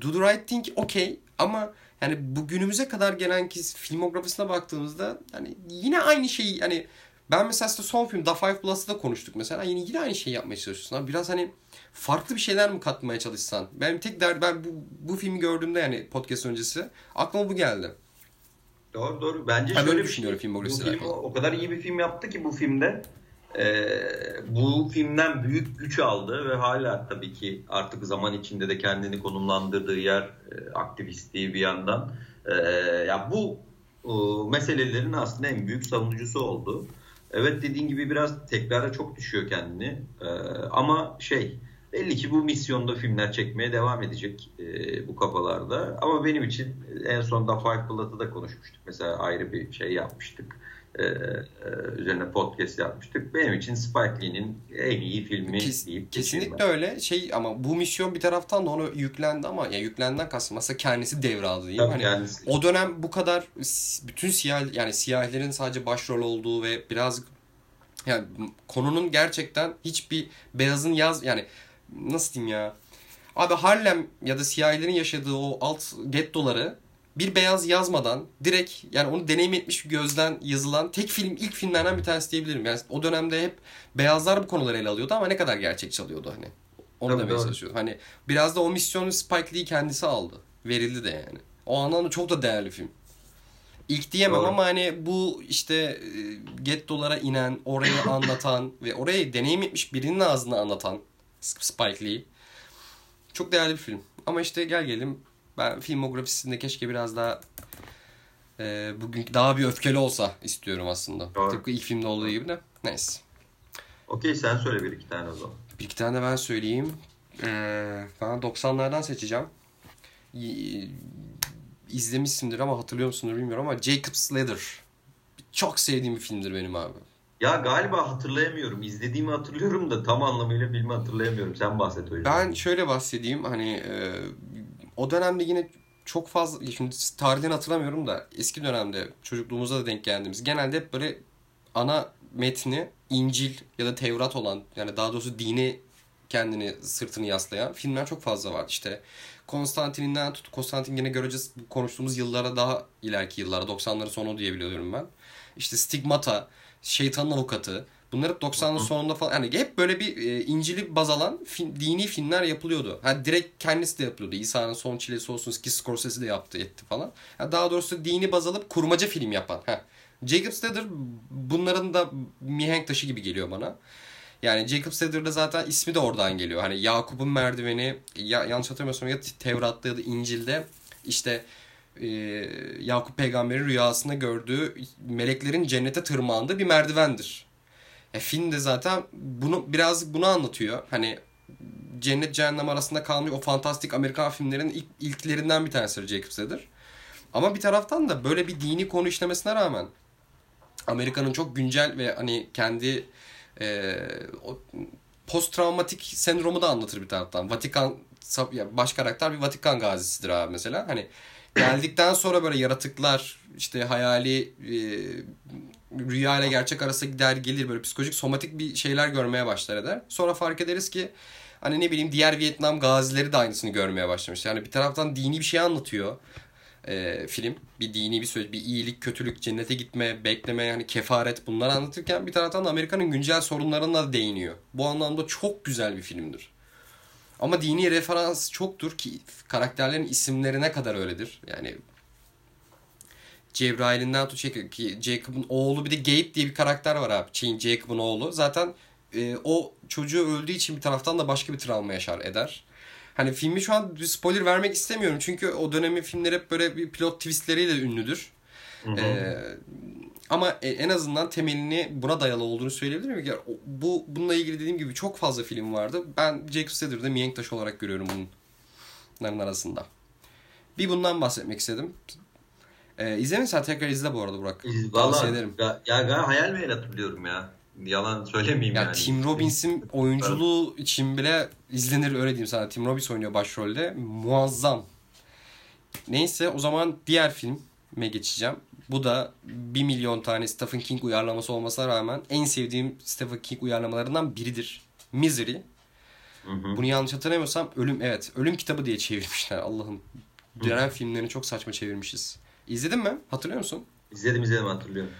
Do the Right Thing okey ama yani bugünümüze kadar gelen ki filmografisine baktığımızda hani yine aynı şeyi hani ben mesela işte son film The Five Plus'ta da konuştuk mesela. Yine yine aynı şeyi yapmaya çalışıyorsun. Abi biraz hani farklı bir şeyler mi katmaya çalışsan? Benim tek derdi ben bu, bu filmi gördüğümde yani podcast öncesi aklıma bu geldi. Doğru doğru. Bence ben şöyle düşünüyorum film bu film o kadar iyi bir film yaptı ki bu filmde e, bu filmden büyük güç aldı ve hala tabii ki artık zaman içinde de kendini konumlandırdığı yer e, aktivistliği bir yandan. E, ya bu e, meselelerin aslında en büyük savunucusu oldu. Evet dediğin gibi biraz tekrara çok düşüyor kendini. E, ama şey belli ki bu misyonda filmler çekmeye devam edecek e, bu kafalarda. Ama benim için en son da Five Blood'ı da konuşmuştuk. Mesela ayrı bir şey yapmıştık e, e, üzerine podcast yapmıştık. Benim için Spike Lee'nin en iyi filmi Kes, deyip Kesinlikle öyle. Şey ama bu misyon bir taraftan da onu yüklendi ama ya yüklenden kastım aslında kendisi devraldı değil mi? Hani kendisi. o dönem bu kadar bütün siyah yani siyahilerin sadece başrol olduğu ve biraz yani konunun gerçekten hiçbir beyazın yaz yani nasıl diyeyim ya Abi Harlem ya da siyahilerin yaşadığı o alt gettoları bir beyaz yazmadan direkt yani onu deneyim etmiş bir gözden yazılan tek film ilk filmlerden bir tanesi diyebilirim. Yani o dönemde hep beyazlar bu konuları ele alıyordu ama ne kadar gerçekçi alıyordu hani. Onu demeye çalışıyordum. Hani biraz da o misyonu Spike Lee kendisi aldı. Verildi de yani. O anlamda çok da değerli film. İlk diyemem Doğru. ama hani bu işte e, gettolara inen, orayı anlatan ve orayı deneyim etmiş birinin ağzına anlatan Spike Lee. Çok değerli bir film. Ama işte gel gelelim ben filmografisinde keşke biraz daha e, bugün daha bir öfkeli olsa istiyorum aslında. Doğru. Tıpkı ilk filmde olduğu gibi de. Neyse. Okey sen söyle bir iki tane o zaman. Bir iki tane ben söyleyeyim. Ee, ben 90'lardan seçeceğim. İzlemişsindir ama hatırlıyor musundur bilmiyorum ama Jacob's Ladder. Çok sevdiğim bir filmdir benim abi. Ya galiba hatırlayamıyorum. İzlediğimi hatırlıyorum da tam anlamıyla filmi hatırlayamıyorum. Sen bahset o yüzden. Ben şöyle bahsedeyim. Hani e, o dönemde yine çok fazla şimdi tarihini hatırlamıyorum da eski dönemde çocukluğumuzda da denk geldiğimiz genelde hep böyle ana metni İncil ya da Tevrat olan yani daha doğrusu dini kendini sırtını yaslayan filmler çok fazla var. İşte Konstantin'inden tut Konstantin yine göreceğiz konuştuğumuz yıllara daha ileriki yıllara 90'ların sonu diyebiliyorum ben. İşte Stigmata, Şeytanın Avukatı Bunlar hep 90'ların sonunda falan yani hep böyle bir e, İncil'i baz alan film, dini filmler yapılıyordu. Yani direkt kendisi de yapılıyordu. İsa'nın son çilesi olsun ki Scorsese de yaptı etti falan. Yani daha doğrusu dini baz alıp kurmaca film yapan. Heh. Jacob Stader bunların da mihenk taşı gibi geliyor bana. Yani Jacob Stader'da zaten ismi de oradan geliyor. Hani Yakup'un merdiveni ya, yanlış hatırlamıyorsam ya Tevrat'ta ya da İncil'de işte e, Yakup peygamberin rüyasında gördüğü meleklerin cennete tırmandığı bir merdivendir. E, film de zaten bunu biraz bunu anlatıyor. Hani cennet cehennem arasında kalmış o fantastik Amerikan filmlerin ilk, ilklerinden bir tanesi Jacob Stader. Ama bir taraftan da böyle bir dini konu işlemesine rağmen Amerika'nın çok güncel ve hani kendi e, post travmatik sendromu da anlatır bir taraftan. Vatikan baş karakter bir Vatikan gazisidir abi mesela. Hani geldikten sonra böyle yaratıklar işte hayali e, rüya ile gerçek arasında gider gelir böyle psikolojik somatik bir şeyler görmeye başlar eder. Sonra fark ederiz ki hani ne bileyim diğer Vietnam gazileri de aynısını görmeye başlamış. Yani bir taraftan dini bir şey anlatıyor e, film. Bir dini bir söz, bir iyilik, kötülük, cennete gitme, bekleme, yani kefaret bunları anlatırken bir taraftan Amerika'nın güncel sorunlarına da değiniyor. Bu anlamda çok güzel bir filmdir. Ama dini referans çoktur ki karakterlerin isimlerine kadar öyledir. Yani Cebrail'inden tut şey ki Jacob'un oğlu bir de Gabe diye bir karakter var abi. Şeyin Jacob'un oğlu. Zaten e, o çocuğu öldüğü için bir taraftan da başka bir travma yaşar eder. Hani filmi şu an spoiler vermek istemiyorum. Çünkü o dönemin filmleri hep böyle bir pilot twistleriyle ünlüdür. Hı hı. Ee, ama e, en azından temelini buna dayalı olduğunu söyleyebilirim. Yani bu bununla ilgili dediğim gibi çok fazla film vardı. Ben Jacob Stader'da mihenk taşı olarak görüyorum bunların arasında. Bir bundan bahsetmek istedim. Ee, izlemediysen tekrar izle bu arada Burak. Valla ya, ya hayal meyil hatırlıyorum ya. Yalan söylemeyeyim ya yani. Tim Robbins'in oyunculuğu için bile izlenir öyle diyeyim sana. Tim Robbins oynuyor başrolde. Muazzam. Neyse o zaman diğer filme geçeceğim. Bu da 1 milyon tane Stephen King uyarlaması olmasına rağmen en sevdiğim Stephen King uyarlamalarından biridir. Misery. Hı hı. Bunu yanlış hatırlamıyorsam Ölüm evet Ölüm kitabı diye çevirmişler Allah'ım. Dönem filmlerini çok saçma çevirmişiz. İzledin mi? Hatırlıyor musun? İzledim izledim hatırlıyorum.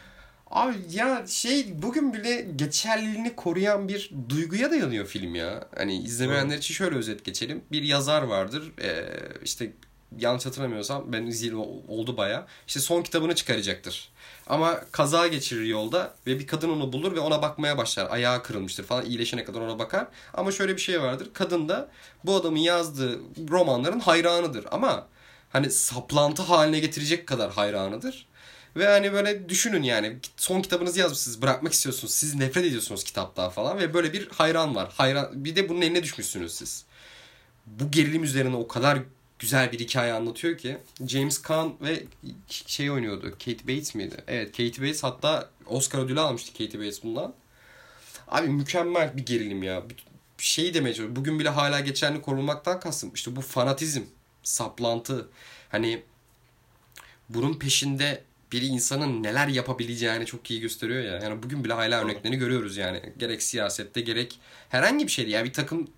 Abi ya şey bugün bile geçerliliğini koruyan bir duyguya dayanıyor film ya. Hani izlemeyenler için şöyle özet geçelim. Bir yazar vardır. Ee, işte yanlış hatırlamıyorsam ben izleyeli oldu baya. İşte son kitabını çıkaracaktır. Ama kaza geçirir yolda ve bir kadın onu bulur ve ona bakmaya başlar. Ayağı kırılmıştır falan iyileşene kadar ona bakar. Ama şöyle bir şey vardır. Kadın da bu adamın yazdığı romanların hayranıdır. Ama hani saplantı haline getirecek kadar hayranıdır. Ve hani böyle düşünün yani son kitabınızı yazmışsınız bırakmak istiyorsunuz. Siz nefret ediyorsunuz kitaptan falan ve böyle bir hayran var. Hayran bir de bunun eline düşmüşsünüz siz. Bu gerilim üzerine o kadar güzel bir hikaye anlatıyor ki. James Caan ve şey oynuyordu. Kate Bates miydi? Evet Kate Bates hatta Oscar ödülü almıştı Kate Bates bundan. Abi mükemmel bir gerilim ya. Bir şey demeye çalışıyorum. Bugün bile hala geçerli korunmaktan kastım. İşte bu fanatizm, saplantı. Hani bunun peşinde bir insanın neler yapabileceğini çok iyi gösteriyor ya. Yani bugün bile hala örneklerini görüyoruz yani. Gerek siyasette gerek herhangi bir şeyde. Yani bir takım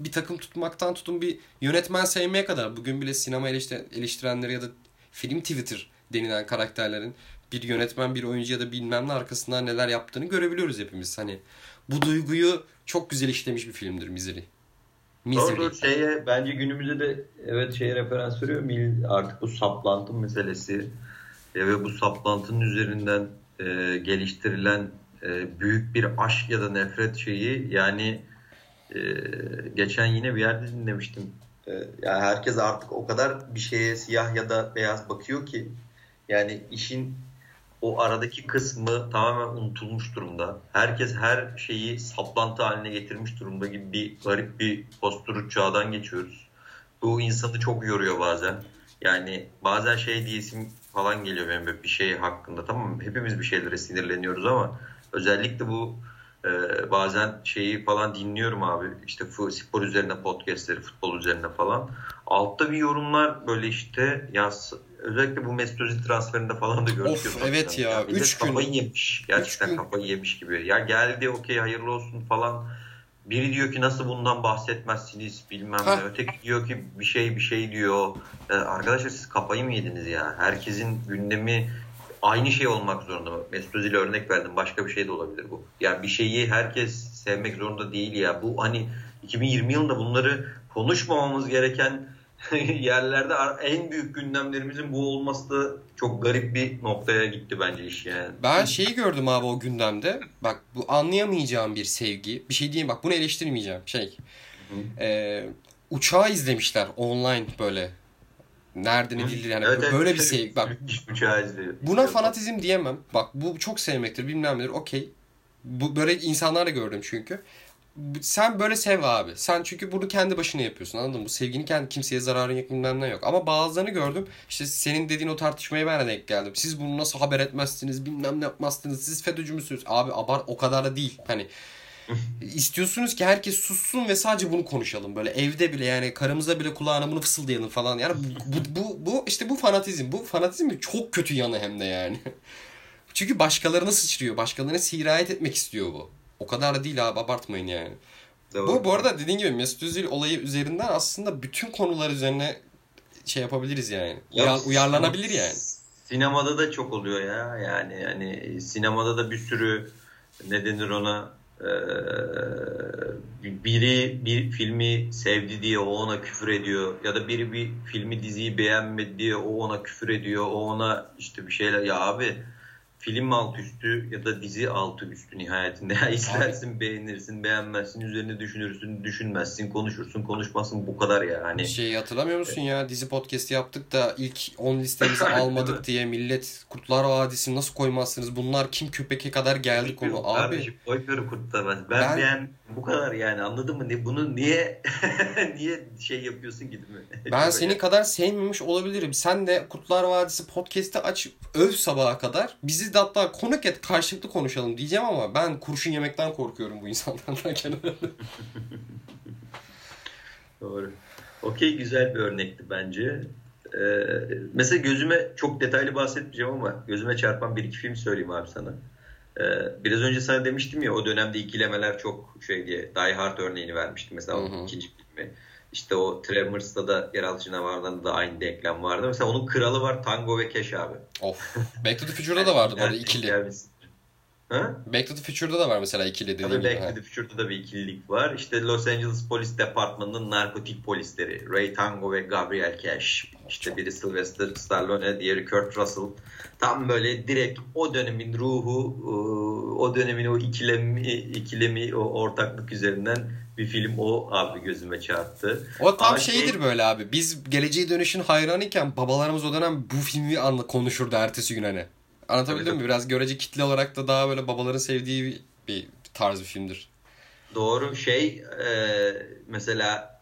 bir takım tutmaktan tutun bir yönetmen sevmeye kadar. Bugün bile sinema eleştirenleri ya da film Twitter denilen karakterlerin bir yönetmen, bir oyuncu ya da bilmem ne arkasından neler yaptığını görebiliyoruz hepimiz. Hani bu duyguyu çok güzel işlemiş bir filmdir Misery. Misery. Doğru, şeye, bence günümüzde de evet şeye referans veriyor. Artık bu saplantı meselesi e, ve bu saplantının üzerinden e, geliştirilen e, büyük bir aşk ya da nefret şeyi yani e, geçen yine bir yerde dinlemiştim. E, yani herkes artık o kadar bir şeye siyah ya da beyaz bakıyor ki yani işin o aradaki kısmı tamamen unutulmuş durumda. Herkes her şeyi saplantı haline getirmiş durumda gibi bir garip bir postürü çağdan geçiyoruz. Bu insanı çok yoruyor bazen. Yani bazen şey diyesim falan geliyor benim bir şey hakkında tamam? Hepimiz bir şeylere sinirleniyoruz ama özellikle bu e, bazen şeyi falan dinliyorum abi. İşte spor üzerine podcastleri, futbol üzerine falan. Altta bir yorumlar böyle işte ya özellikle bu Mesut Özil transferinde falan da görüşüyoruz. Of evet ya. ya üç gün. Kafayı yemiş. Gerçekten gün. kafayı yemiş gibi. Ya geldi okey hayırlı olsun falan biri diyor ki nasıl bundan bahsetmezsiniz bilmem ne. Öteki diyor ki bir şey bir şey diyor. Ee, arkadaşlar siz kafayı mı yediniz ya? Herkesin gündemi aynı şey olmak zorunda mı? Mesut Özil'e örnek verdim. Başka bir şey de olabilir bu. Yani bir şeyi herkes sevmek zorunda değil ya. Bu hani 2020 yılında bunları konuşmamamız gereken yerlerde en büyük gündemlerimizin bu olması da çok garip bir noktaya gitti bence iş yani. Ben şeyi gördüm abi o gündemde. Bak bu anlayamayacağım bir sevgi. Bir şey diyeyim bak bunu eleştirmeyeceğim. Şey. E, uçağı izlemişler online böyle. Nereden edildi yani evet, böyle evet, bir sevgi. Bak. Uçağı izliyor. Buna fanatizm diyemem. Bak bu çok sevmektir bilmem nedir. Okey. Bu böyle insanlar da gördüm çünkü sen böyle sev abi. Sen çünkü bunu kendi başına yapıyorsun anladın mı? Bu sevginin kendi kimseye zararın yok bilmem ne yok. Ama bazılarını gördüm. İşte senin dediğin o tartışmaya ben de denk geldim. Siz bunu nasıl haber etmezsiniz bilmem ne yapmazsınız. Siz FETÖ'cü müsünüz? Abi abar o kadar da değil. Hani istiyorsunuz ki herkes sussun ve sadece bunu konuşalım. Böyle evde bile yani karımıza bile kulağına bunu fısıldayalım falan. Yani bu, bu, bu, işte bu fanatizm. Bu fanatizm çok kötü yanı hem de yani. Çünkü başkalarına sıçrıyor. Başkalarına sirayet etmek istiyor bu. O kadar da değil abi abartmayın yani. Doğru. Bu, bu arada dediğin gibi Mesut Özil olayı üzerinden aslında bütün konular üzerine şey yapabiliriz yani. Ya, uyarlanabilir yani. Sinemada da çok oluyor ya. Yani yani sinemada da bir sürü ne denir ona ee, biri bir filmi sevdi diye o ona küfür ediyor ya da biri bir filmi diziyi beğenmedi diye o ona küfür ediyor o ona işte bir şeyler ya abi film alt üstü ya da dizi altı üstü nihayetinde. Ya izlersin, beğenirsin, beğenmezsin, üzerine düşünürsün, düşünmezsin, konuşursun, konuşmasın bu kadar ya. Hani şey hatırlamıyor musun ya? Dizi podcast yaptık da ilk 10 listemizi almadık diye millet Kurtlar Vadisi nasıl koymazsınız? Bunlar kim köpeke kadar geldi konu abi. Kardeşim koymuyorum Kurtlar Vadisi. Ben, ben beğen bu kadar yani anladın mı? Ne bunu niye niye şey yapıyorsun değil mi? Ben seni kadar sevmemiş olabilirim. Sen de Kurtlar Vadisi podcast'i aç öv sabaha kadar. Bizi de hatta konuk et karşılıklı konuşalım diyeceğim ama ben kurşun yemekten korkuyorum bu insanlardan Doğru. Okey güzel bir örnekti bence. Ee, mesela gözüme çok detaylı bahsetmeyeceğim ama gözüme çarpan bir iki film söyleyeyim abi sana. Ee, biraz önce sana demiştim ya o dönemde ikilemeler çok şey diye Die Hard örneğini vermiştim mesela hı hı. ikinci filmi. İşte o Tremors'ta da yeraltı canavarlarında da aynı denklem vardı. Mesela onun kralı var Tango ve Cash abi. Of. Back to the Future'da da vardı bu arada ikili. Gelmişsin. Ha? Back to the Future'da da var mesela ikili dediğim Tabii gibi. Back to the Future'da da bir ikililik var. İşte Los Angeles Polis Departmanı'nın narkotik polisleri. Ray Tango ve Gabriel Cash. İşte biri Sylvester Stallone, diğeri Kurt Russell. Tam böyle direkt o dönemin ruhu, o dönemin o ikilemi, ikilemi o ortaklık üzerinden bir film o abi gözüme çarptı. O tam şeydir şey... böyle abi. Biz Geleceğe Dönüş'ün hayranıyken babalarımız o dönem bu filmi anla konuşurdu ertesi gün hani. Anlatabildim tabii, mi? Biraz görece kitle olarak da daha böyle babaların sevdiği bir, bir tarz bir filmdir. Doğru şey e, mesela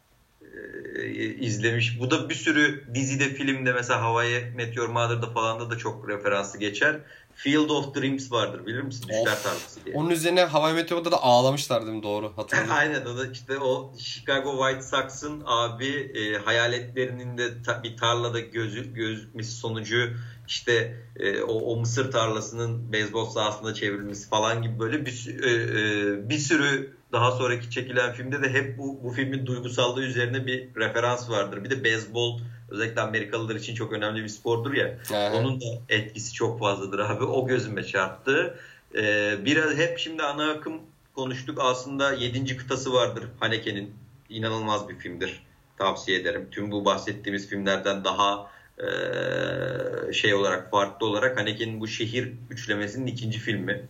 e, izlemiş. Bu da bir sürü dizide filmde mesela Hawaii Meteor Mother'da falan da, da çok referansı geçer. Field of Dreams vardır bilir misin? Düşler tarlası diye. Onun üzerine Hawaii Meteor'da da ağlamışlar değil mi? Doğru hatırlıyorum. Aynen o da işte o Chicago White Sox'ın abi e, hayaletlerinin de ta, bir tarlada gözü, gözükmesi sonucu işte e, o, o mısır tarlasının beyzbol sahasında çevrilmesi falan gibi böyle bir, e, e, bir sürü daha sonraki çekilen filmde de hep bu, bu filmin duygusallığı üzerine bir referans vardır. Bir de beyzbol özellikle Amerikalılar için çok önemli bir spordur ya. Aha. Onun da etkisi çok fazladır abi. O gözüme çarptı. Ee, biraz hep şimdi ana akım konuştuk. Aslında 7. kıtası vardır Haneke'nin. inanılmaz bir filmdir. Tavsiye ederim. Tüm bu bahsettiğimiz filmlerden daha e, şey olarak farklı olarak Haneke'nin bu şehir üçlemesinin ikinci filmi.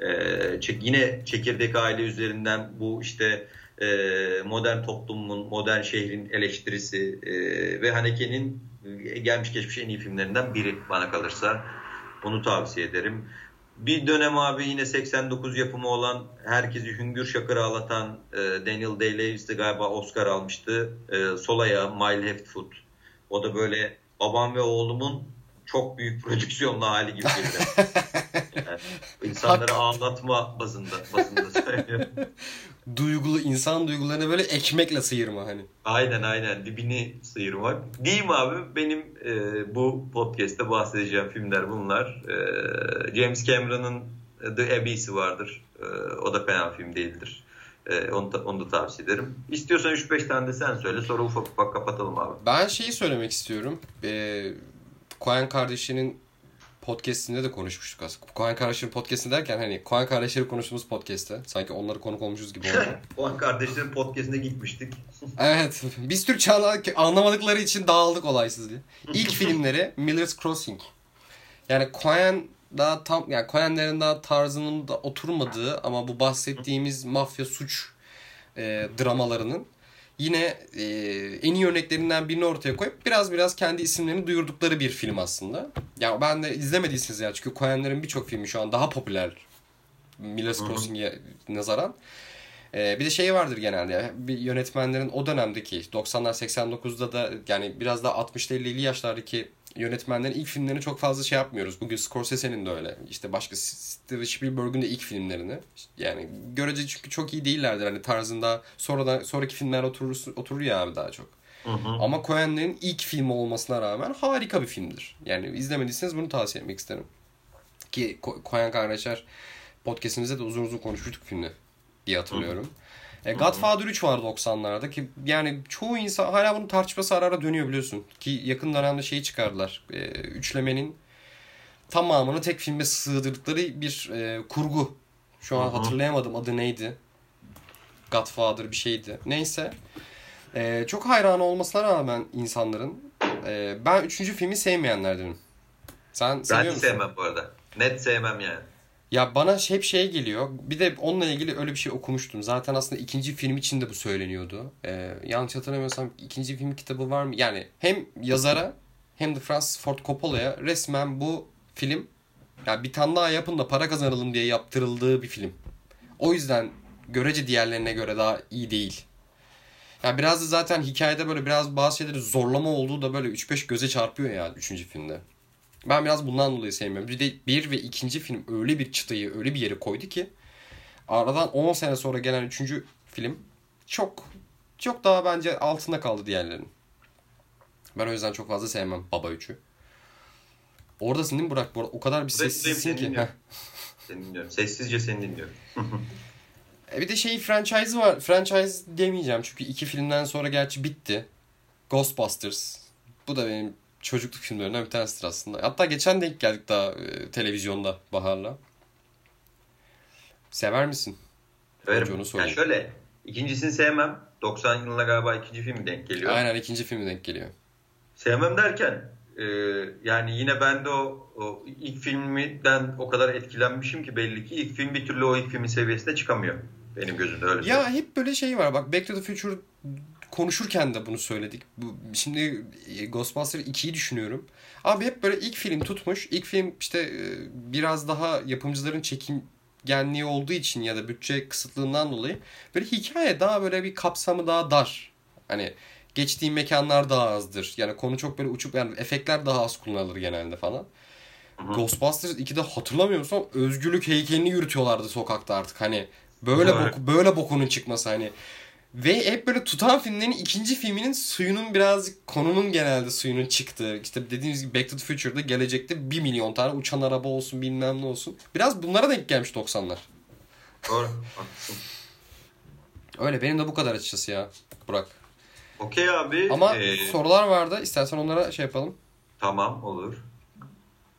E, yine çekirdek aile üzerinden bu işte e, modern toplumun, modern şehrin eleştirisi ve Haneke'nin gelmiş geçmiş en iyi filmlerinden biri bana kalırsa. Onu tavsiye ederim. Bir dönem abi yine 89 yapımı olan herkesi hüngür şakır ağlatan Daniel Day-Lewis de galiba Oscar almıştı. E, Solaya, My Left Foot. O da böyle babam ve oğlumun çok büyük prodüksiyonlu hali gibi geliyor. yani insanları ağlatma bazında, bazında söylüyorum. Duygulu, insan duygularını böyle ekmekle sıyırma hani. Aynen aynen dibini sıyırmak. Diyeyim abi benim e, bu podcast'te bahsedeceğim filmler bunlar. E, James Cameron'ın The Abyss'i vardır. E, o da fena film değildir. E, onu, da, onu da tavsiye ederim. İstiyorsan 3-5 tane de sen söyle sonra ufak ufak kapatalım abi. Ben şeyi söylemek istiyorum. Eee Koyan kardeşinin podcastinde de konuşmuştuk aslında. Koyan kardeşlerin podcastinde derken hani Koyan kardeşleri konuştuğumuz podcast'te. Sanki onları konuk olmuşuz gibi oldu. Koyan kardeşlerin podcastine gitmiştik. evet. Biz Türkçe anlamadıkları için dağıldık olaysız diye. İlk filmleri Miller's Crossing. Yani Koyan daha tam yani Coen'lerin daha tarzının da oturmadığı ama bu bahsettiğimiz mafya suç e, dramalarının yine e, en iyi örneklerinden birini ortaya koyup biraz biraz kendi isimlerini duyurdukları bir film aslında. Ya ben de izlemediyseniz ya çünkü Coen'lerin birçok filmi şu an daha popüler Miller's Crossing'e nazaran. Ee, bir de şey vardır genelde bir yönetmenlerin o dönemdeki 90'lar 89'da da yani biraz daha 60'lı 50'li yaşlardaki yönetmenlerin ilk filmlerini çok fazla şey yapmıyoruz. Bugün Scorsese'nin de öyle. İşte başka Steven Spielberg'ün de ilk filmlerini. Yani görece çünkü çok iyi değillerdir. Hani tarzında sonradan sonraki filmler oturur, oturur ya abi daha çok. Hı hı. Ama Coen'lerin ilk filmi olmasına rağmen harika bir filmdir. Yani izlemediyseniz bunu tavsiye etmek isterim. Ki Coen kardeşler podcastimizde de uzun uzun konuşmuştuk filmde diye hatırlıyorum. Hı hı. E, Godfather 3 var 90'larda ki yani çoğu insan hala bunu tartışması ara ara dönüyor biliyorsun. Ki yakın dönemde şeyi çıkardılar. E, üçlemenin tamamını tek filme sığdırdıkları bir e, kurgu. Şu an hatırlayamadım adı neydi. Godfather bir şeydi. Neyse. E, çok hayran olmasına rağmen insanların e, ben üçüncü filmi sevmeyenlerdenim. Sen seviyor ben musun? sevmem bu arada. Net sevmem yani. Ya bana hep şey geliyor. Bir de onunla ilgili öyle bir şey okumuştum. Zaten aslında ikinci film için de bu söyleniyordu. Ee, yanlış hatırlamıyorsam ikinci film kitabı var mı? Yani hem yazara hem de Francis Ford Coppola'ya resmen bu film yani bir tane daha yapın da para kazanalım diye yaptırıldığı bir film. O yüzden görece diğerlerine göre daha iyi değil. Yani biraz da zaten hikayede böyle biraz bazı şeyleri zorlama olduğu da böyle 3-5 göze çarpıyor ya 3. filmde. Ben biraz bundan dolayı sevmiyorum. Bir de bir ve ikinci film öyle bir çıtayı öyle bir yere koydu ki aradan 10 sene sonra gelen üçüncü film çok çok daha bence altında kaldı diğerlerinin. Ben o yüzden çok fazla sevmem Baba 3'ü. Oradasın değil mi Burak? Bu o kadar bir sessizsin ki. Seni dinliyorum. Sessizce seni dinliyorum. e bir de şey franchise var. Franchise demeyeceğim çünkü iki filmden sonra gerçi bitti. Ghostbusters. Bu da benim çocukluk filmlerinden bir tanesidir aslında. Hatta geçen denk geldik daha e, televizyonda Bahar'la. Sever misin? Severim. Yani şöyle ikincisini sevmem. 90 yılında galiba ikinci film denk geliyor. Aynen ikinci film denk geliyor. Sevmem derken e, yani yine ben de o, o ilk filmden o kadar etkilenmişim ki belli ki ilk film bir türlü o ilk filmin seviyesine çıkamıyor. Benim gözümde öyle. Ya hep böyle şey var bak Back to the Future konuşurken de bunu söyledik. Bu, şimdi e, Ghostbusters 2'yi düşünüyorum. Abi hep böyle ilk film tutmuş. İlk film işte e, biraz daha yapımcıların çekingenliği olduğu için ya da bütçe kısıtlığından dolayı böyle hikaye daha böyle bir kapsamı daha dar. Hani geçtiği mekanlar daha azdır. Yani konu çok böyle uçup yani efektler daha az kullanılır genelde falan. Hı. Ghostbusters 2'de hatırlamıyor musun? Özgürlük heykelini yürütüyorlardı sokakta artık. Hani böyle boku, böyle bokunun çıkması hani ve hep böyle tutan filmlerin ikinci filminin suyunun birazcık konunun genelde suyunun çıktığı. İşte dediğimiz gibi Back to the Future'da gelecekte bir milyon tane uçan araba olsun bilmem ne olsun. Biraz bunlara denk gelmiş 90'lar. Doğru. Öyle benim de bu kadar açıkçası ya Burak. Okey abi. Ama ee... sorular vardı. İstersen onlara şey yapalım. Tamam olur.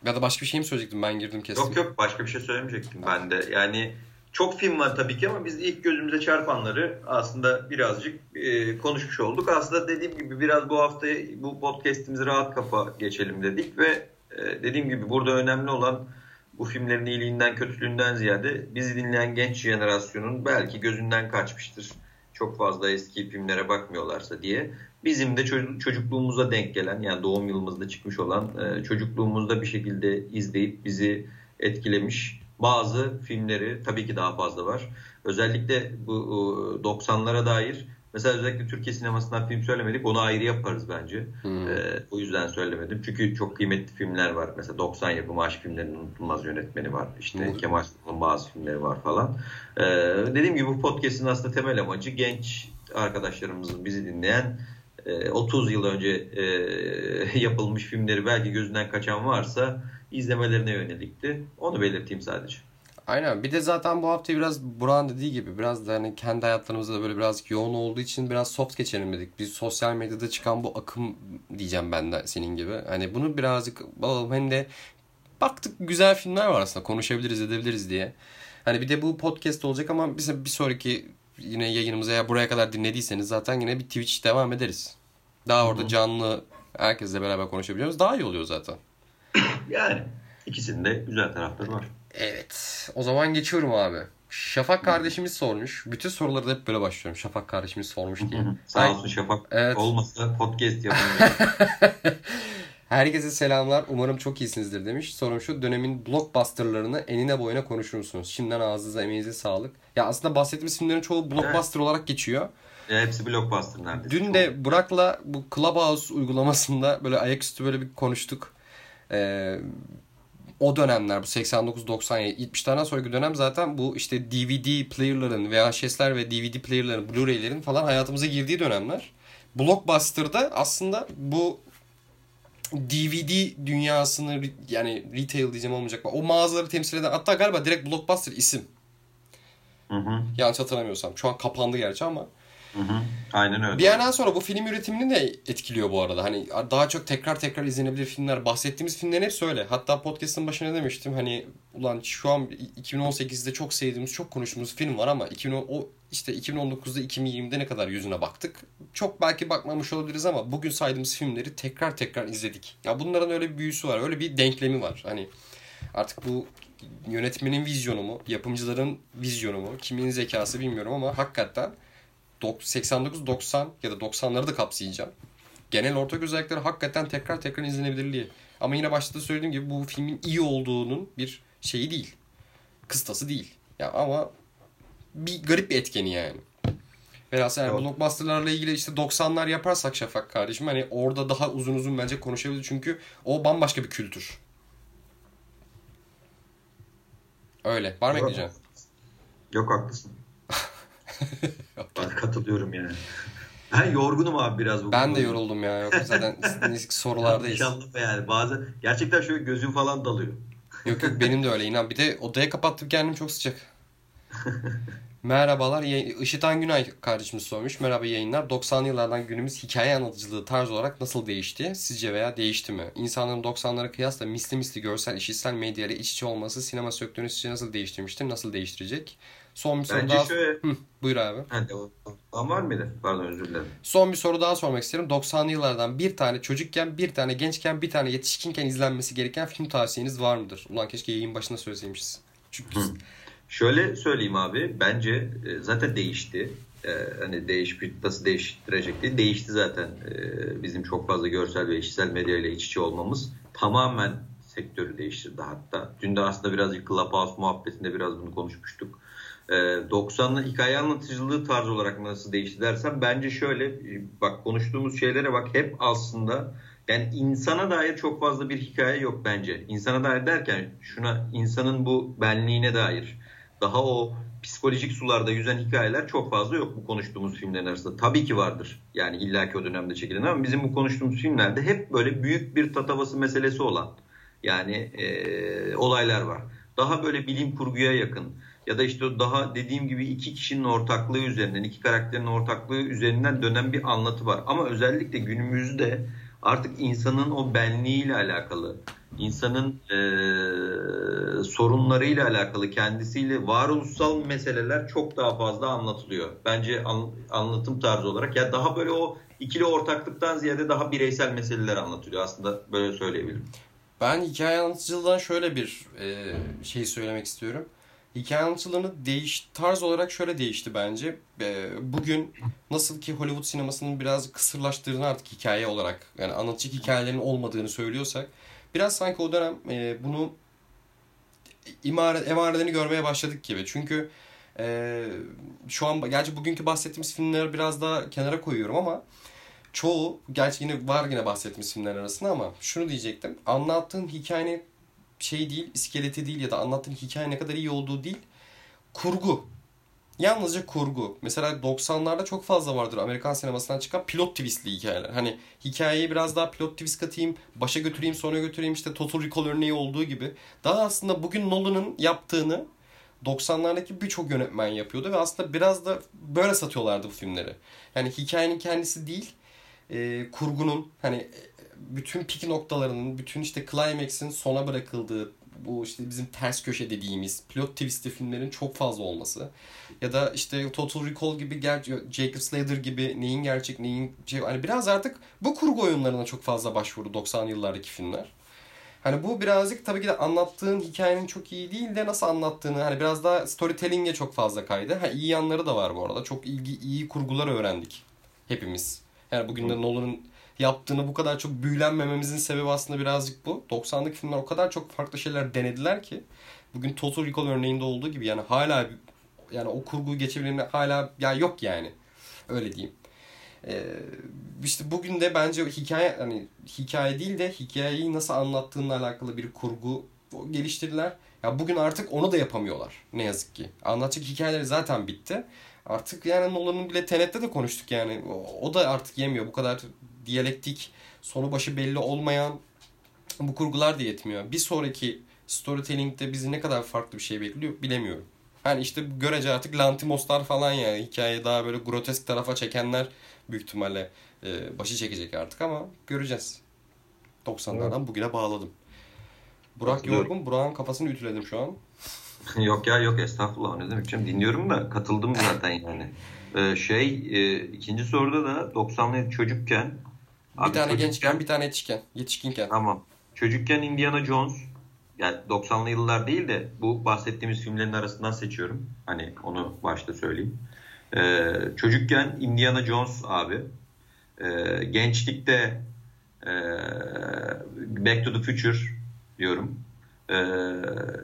Ya da başka bir şey mi söyleyecektim ben girdim kesin. Yok yok başka bir şey söylemeyecektim ben de. Yani çok film var tabii ki ama biz ilk gözümüze çarpanları aslında birazcık e, konuşmuş olduk. Aslında dediğim gibi biraz bu hafta bu podcast'imizi rahat kafa geçelim dedik ve e, dediğim gibi burada önemli olan bu filmlerin iyiliğinden kötülüğünden ziyade bizi dinleyen genç jenerasyonun belki gözünden kaçmıştır. Çok fazla eski filmlere bakmıyorlarsa diye. Bizim de çocukluğumuza denk gelen yani doğum yılımızda çıkmış olan e, çocukluğumuzda bir şekilde izleyip bizi etkilemiş bazı filmleri tabii ki daha fazla var. Özellikle bu 90'lara dair mesela özellikle Türkiye sinemasından film söylemedik. Onu ayrı yaparız bence. Hmm. Ee, o yüzden söylemedim. Çünkü çok kıymetli filmler var. Mesela 90 yapımı aşk filmlerinin unutulmaz yönetmeni var. İşte hmm. Kemal Sunal'ın bazı filmleri var falan. Ee, dediğim gibi bu podcast'in aslında temel amacı genç arkadaşlarımızın bizi dinleyen 30 e, yıl önce e, yapılmış filmleri belki gözünden kaçan varsa izlemelerine yönelikti. Onu belirteyim sadece. Aynen. Bir de zaten bu hafta biraz Burak'ın dediği gibi biraz da hani kendi hayatlarımızda da böyle biraz yoğun olduğu için biraz soft geçelim dedik. Biz sosyal medyada çıkan bu akım diyeceğim ben de senin gibi. Hani bunu birazcık alalım hem de baktık güzel filmler var aslında konuşabiliriz edebiliriz diye. Hani bir de bu podcast olacak ama biz bir sonraki yine yayınımıza ya buraya kadar dinlediyseniz zaten yine bir Twitch devam ederiz. Daha orada canlı herkesle beraber konuşabiliyoruz. Daha iyi oluyor zaten. Yani ikisinde güzel tarafları var. Evet. O zaman geçiyorum abi. Şafak kardeşimiz sormuş. Bütün soruları da hep böyle başlıyorum. Şafak kardeşimiz sormuş diye. Sağ olsun Şafak. Evet. Olmasa podcast yapamıyorum. Herkese selamlar. Umarım çok iyisinizdir demiş. Sorum şu dönemin blockbusterlarını enine boyuna konuşur musunuz? Şimdiden ağzınıza emeğinize sağlık. Ya aslında bahsettiğimiz filmlerin çoğu blockbuster evet. olarak geçiyor. Ya hepsi blockbuster neredeyse. Dün de Burak'la bu Clubhouse uygulamasında böyle ayaküstü böyle bir konuştuk. Ee, o dönemler bu 89-97 70'lerden sonraki dönem zaten bu işte DVD player'ların VHS'ler ve DVD player'ların Blu-ray'lerin falan hayatımıza girdiği dönemler. Blockbuster'da aslında bu DVD dünyasını yani retail diyeceğim olmayacak. O mağazaları temsil eden hatta galiba direkt Blockbuster isim. Hı hı. Yanlış hatırlamıyorsam. Şu an kapandı gerçi ama. Hı hı. Aynen öyle. Bir yerden sonra bu film üretimini de etkiliyor bu arada. Hani daha çok tekrar tekrar izlenebilir filmler. Bahsettiğimiz filmlerin hepsi öyle. Hatta podcast'ın başına demiştim hani ulan şu an 2018'de çok sevdiğimiz, çok konuştuğumuz film var ama 2010, o işte 2019'da 2020'de ne kadar yüzüne baktık. Çok belki bakmamış olabiliriz ama bugün saydığımız filmleri tekrar tekrar izledik. Ya bunların öyle bir büyüsü var. Öyle bir denklemi var. Hani artık bu yönetmenin vizyonu mu, yapımcıların vizyonu mu, kimin zekası bilmiyorum ama hakikaten 89-90 ya da 90'ları da kapsayacağım. Genel ortak özellikleri hakikaten tekrar tekrar izlenebilirliği. Ama yine başta da söylediğim gibi bu filmin iyi olduğunun bir şeyi değil. Kıstası değil. Ya ama bir garip bir etkeni yani. Velhasıl yani blockbusterlarla ilgili işte 90'lar yaparsak Şafak kardeşim hani orada daha uzun uzun bence konuşabiliriz çünkü o bambaşka bir kültür. Öyle. Var mı ekleyeceğim? Yok haklısın. Ben katılıyorum yani. Ben yorgunum abi biraz bugün. Ben de yoruldum ya. Yok zaten sorulardayız. İnşallah yani bazen gerçekten şöyle gözüm falan dalıyor. Yok yok benim de öyle inan. Bir de odaya kapattım kendim çok sıcak. Merhabalar. Işıtan Günay kardeşimiz sormuş. Merhaba yayınlar. 90'lı yıllardan günümüz hikaye anlatıcılığı tarz olarak nasıl değişti? Sizce veya değişti mi? İnsanların 90'lara kıyasla misli misli görsel, işitsel medya ile iç içe olması sinema sektörünü sizce nasıl değiştirmiştir? Nasıl değiştirecek? Son bir soru Bence daha... şöyle... Hı, buyur abi. Hadi, o var mıydı? Pardon özür dilerim. Son bir soru daha sormak isterim. 90'lı yıllardan bir tane çocukken, bir tane gençken, bir tane yetişkinken izlenmesi gereken film tavsiyeniz var mıdır? Ulan keşke yayın başında söyleseymişiz. Çünkü... Hı. Şöyle söyleyeyim abi. Bence e, zaten değişti. Ee, hani değişip nasıl değiştirecek. Değişti zaten. Ee, bizim çok fazla görsel ve işitsel medya ile iç içe olmamız tamamen sektörü değiştirdi hatta. Dün de aslında birazcık Clubhouse muhabbetinde biraz bunu konuşmuştuk. 90'lı ee, hikaye anlatıcılığı tarzı olarak nasıl değişti dersen bence şöyle bak konuştuğumuz şeylere bak hep aslında yani insana dair çok fazla bir hikaye yok bence. İnsana dair derken şuna insanın bu benliğine dair daha o psikolojik sularda yüzen hikayeler çok fazla yok bu konuştuğumuz filmlerin arasında. Tabii ki vardır. Yani illaki o dönemde çekilen ama bizim bu konuştuğumuz filmlerde hep böyle büyük bir tatavası meselesi olan yani e, olaylar var. Daha böyle bilim kurguya yakın ya da işte daha dediğim gibi iki kişinin ortaklığı üzerinden, iki karakterin ortaklığı üzerinden dönen bir anlatı var. Ama özellikle günümüzde artık insanın o benliğiyle alakalı, insanın e, sorunlarıyla alakalı, kendisiyle varoluşsal meseleler çok daha fazla anlatılıyor. Bence an, anlatım tarzı olarak. Ya daha böyle o ikili ortaklıktan ziyade daha bireysel meseleler anlatılıyor. Aslında böyle söyleyebilirim. Ben hikaye anlatıcılığından şöyle bir e, şey söylemek istiyorum hikaye anlatıcılığını değiş tarz olarak şöyle değişti bence. E, bugün nasıl ki Hollywood sinemasının biraz kısırlaştığını artık hikaye olarak yani anlatıcı hikayelerin olmadığını söylüyorsak biraz sanki o dönem e, bunu imare, emarelerini görmeye başladık gibi. Çünkü e, şu an gerçi bugünkü bahsettiğimiz filmleri biraz daha kenara koyuyorum ama çoğu gerçi yine var yine bahsettiğimiz filmler arasında ama şunu diyecektim. Anlattığın hikayenin şey değil, iskeleti değil ya da anlattığın hikaye ne kadar iyi olduğu değil. Kurgu. Yalnızca kurgu. Mesela 90'larda çok fazla vardır Amerikan sinemasından çıkan pilot twistli hikayeler. Hani hikayeyi biraz daha pilot twist katayım, başa götüreyim, sonra götüreyim işte Total Recall örneği olduğu gibi. Daha aslında bugün Nolan'ın yaptığını 90'lardaki birçok yönetmen yapıyordu ve aslında biraz da böyle satıyorlardı bu filmleri. Yani hikayenin kendisi değil, e, kurgunun hani bütün pik noktalarının, bütün işte climax'in sona bırakıldığı bu işte bizim ters köşe dediğimiz plot twistli filmlerin çok fazla olması ya da işte Total Recall gibi Jacob Slater gibi neyin gerçek neyin şey hani biraz artık bu kurgu oyunlarına çok fazla başvurdu 90 yıllardaki filmler. Hani bu birazcık tabii ki de anlattığın hikayenin çok iyi değil de nasıl anlattığını hani biraz daha storytelling'e çok fazla kaydı. Ha iyi yanları da var bu arada. Çok ilgi iyi kurgular öğrendik hepimiz. Yani bugün de Nolan'ın yaptığını bu kadar çok büyülenmememizin sebebi aslında birazcık bu. 90'lık filmler o kadar çok farklı şeyler denediler ki bugün Total Recall örneğinde olduğu gibi yani hala yani o kurguyu geçebilme hala ya yok yani. Öyle diyeyim. Ee, işte bugün de bence hikaye hani hikaye değil de hikayeyi nasıl anlattığınla alakalı bir kurgu geliştirdiler. Ya bugün artık onu da yapamıyorlar ne yazık ki. Anlatacak hikayeleri zaten bitti. Artık yani Nolan'ın bile Tenet'te de konuştuk yani. O, o da artık yemiyor. Bu kadar diyalektik, sonu başı belli olmayan bu kurgular da yetmiyor. Bir sonraki storytelling'de bizi ne kadar farklı bir şey bekliyor bilemiyorum. Hani işte görece artık Lantimoslar falan yani hikayeyi daha böyle grotesk tarafa çekenler büyük ihtimalle e, başı çekecek artık ama göreceğiz. 90'lardan evet. bugüne bağladım. Burak yorgun. Burak'ın kafasını ütüledim şu an. yok ya yok estağfurullah ne demek canım dinliyorum da katıldım zaten yani. Ee, şey e, ikinci soruda da 90'lı çocukken bir tane gençken bir tane yetişken. Yetişkinken. Tamam. Çocukken Indiana Jones yani 90'lı yıllar değil de bu bahsettiğimiz filmlerin arasından seçiyorum. Hani onu başta söyleyeyim. Ee, çocukken Indiana Jones abi. Ee, gençlikte e, Back to the Future diyorum. Ee,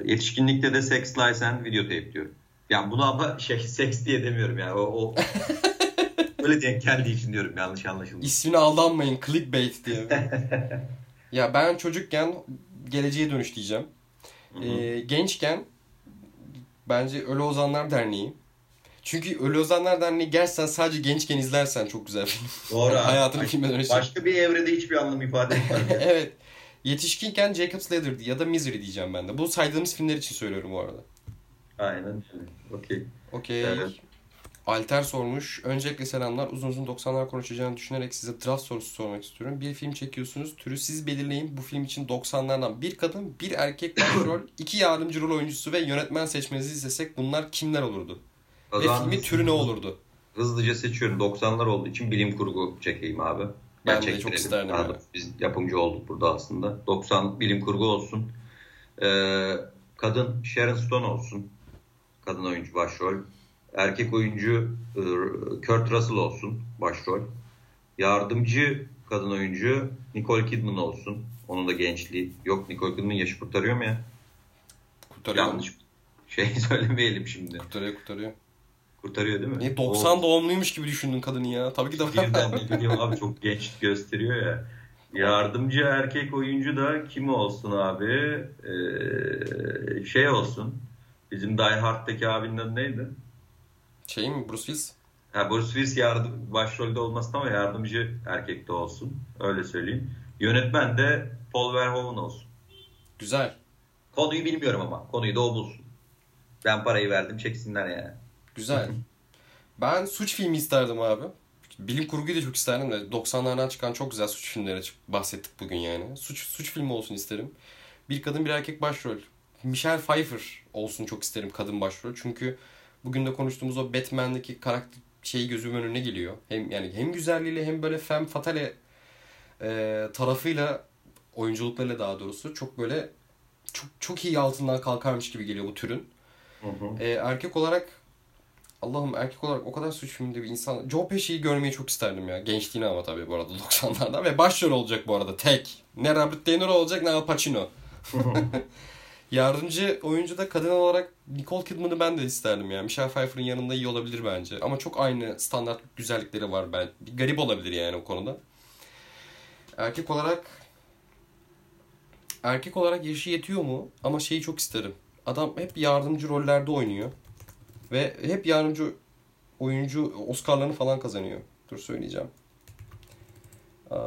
yetişkinlikte de Sex, Lies and Videotape diyorum. Yani bunu ama şey seks diye demiyorum yani. O, o öyle denk geldiği için diyorum yanlış anlaşılmış. İsmine aldanmayın clickbait diye. ya ben çocukken geleceğe dönüş diyeceğim. Ee, gençken bence Ölü Ozanlar Derneği. Çünkü Ölü Ozanlar Derneği gerçekten sadece gençken izlersen çok güzel film. Doğru. Hayatını filme dönüşür. Başka bir evrede hiçbir anlam ifade etmiyor. evet. Yetişkinken Jacob Slater ya da Misery diyeceğim ben de. Bu saydığımız filmler için söylüyorum bu arada. Aynen. Okey. Okey. Evet. Alter sormuş. Öncelikle selamlar. Uzun uzun 90'lar konuşacağını düşünerek size draft sorusu sormak istiyorum. Bir film çekiyorsunuz. Türü siz belirleyin. Bu film için 90'lardan bir kadın, bir erkek başrol, iki yardımcı rol oyuncusu ve yönetmen seçmenizi istesek bunlar kimler olurdu? ve filmin türü ne olurdu? Hızlıca seçiyorum. 90'lar olduğu için bilim kurgu çekeyim abi. Ben de çok isterdim. Abi. Biz yapımcı olduk burada aslında. 90 bilim kurgu olsun. Ee, kadın Sharon Stone olsun. Kadın oyuncu başrol. Erkek oyuncu e, Kurt Russell olsun başrol. Yardımcı kadın oyuncu Nicole Kidman olsun. Onun da gençliği. Yok Nicole Kidman yaşı kurtarıyor mu ya? Kurtarıyor. Yanlış şey söylemeyelim şimdi. Kurtarıyor kurtarıyor. Kurtarıyor değil mi? Niye 90 o... doğumluymuş gibi düşündün kadını ya. Tabii ki de. Birden ne bileyim abi çok genç gösteriyor ya. Yardımcı erkek oyuncu da kim olsun abi? Ee, şey olsun. Bizim Die Hard'daki abinin adı neydi? Şey mi Bruce Willis? Ha, Bruce Willis yardım, başrolde olmasın ama yardımcı erkekte olsun. Öyle söyleyeyim. Yönetmen de Paul Verhoeven olsun. Güzel. Konuyu bilmiyorum ama. Konuyu da o bulsun. Ben parayı verdim çeksinler yani. Güzel. ben suç filmi isterdim abi. Bilim kurguyu da çok isterdim de 90'lardan çıkan çok güzel suç filmleri bahsettik bugün yani. Suç suç filmi olsun isterim. Bir kadın bir erkek başrol. Michelle Pfeiffer olsun çok isterim kadın başrol. Çünkü bugün de konuştuğumuz o Batman'deki karakter şeyi gözümün önüne geliyor. Hem yani hem güzelliğiyle hem böyle femme fatale e, tarafıyla oyunculuklarıyla daha doğrusu çok böyle çok çok iyi altından kalkarmış gibi geliyor bu türün. Hı hı. E, erkek olarak Allah'ım erkek olarak o kadar suç filminde bir insan... Joe Pesci'yi görmeyi çok isterdim ya. Gençliğini ama tabii bu arada 90'lardan. Ve başrol olacak bu arada tek. Ne Robert De Niro olacak ne Al Pacino. Yardımcı oyuncu da kadın olarak Nicole Kidman'ı ben de isterdim ya. Michelle Pfeiffer'ın yanında iyi olabilir bence. Ama çok aynı standart güzellikleri var ben. Bir garip olabilir yani o konuda. Erkek olarak erkek olarak yaşı yetiyor mu? Ama şeyi çok isterim. Adam hep yardımcı rollerde oynuyor. Ve hep yardımcı oyuncu Oscar'larını falan kazanıyor. Dur söyleyeceğim. Aa...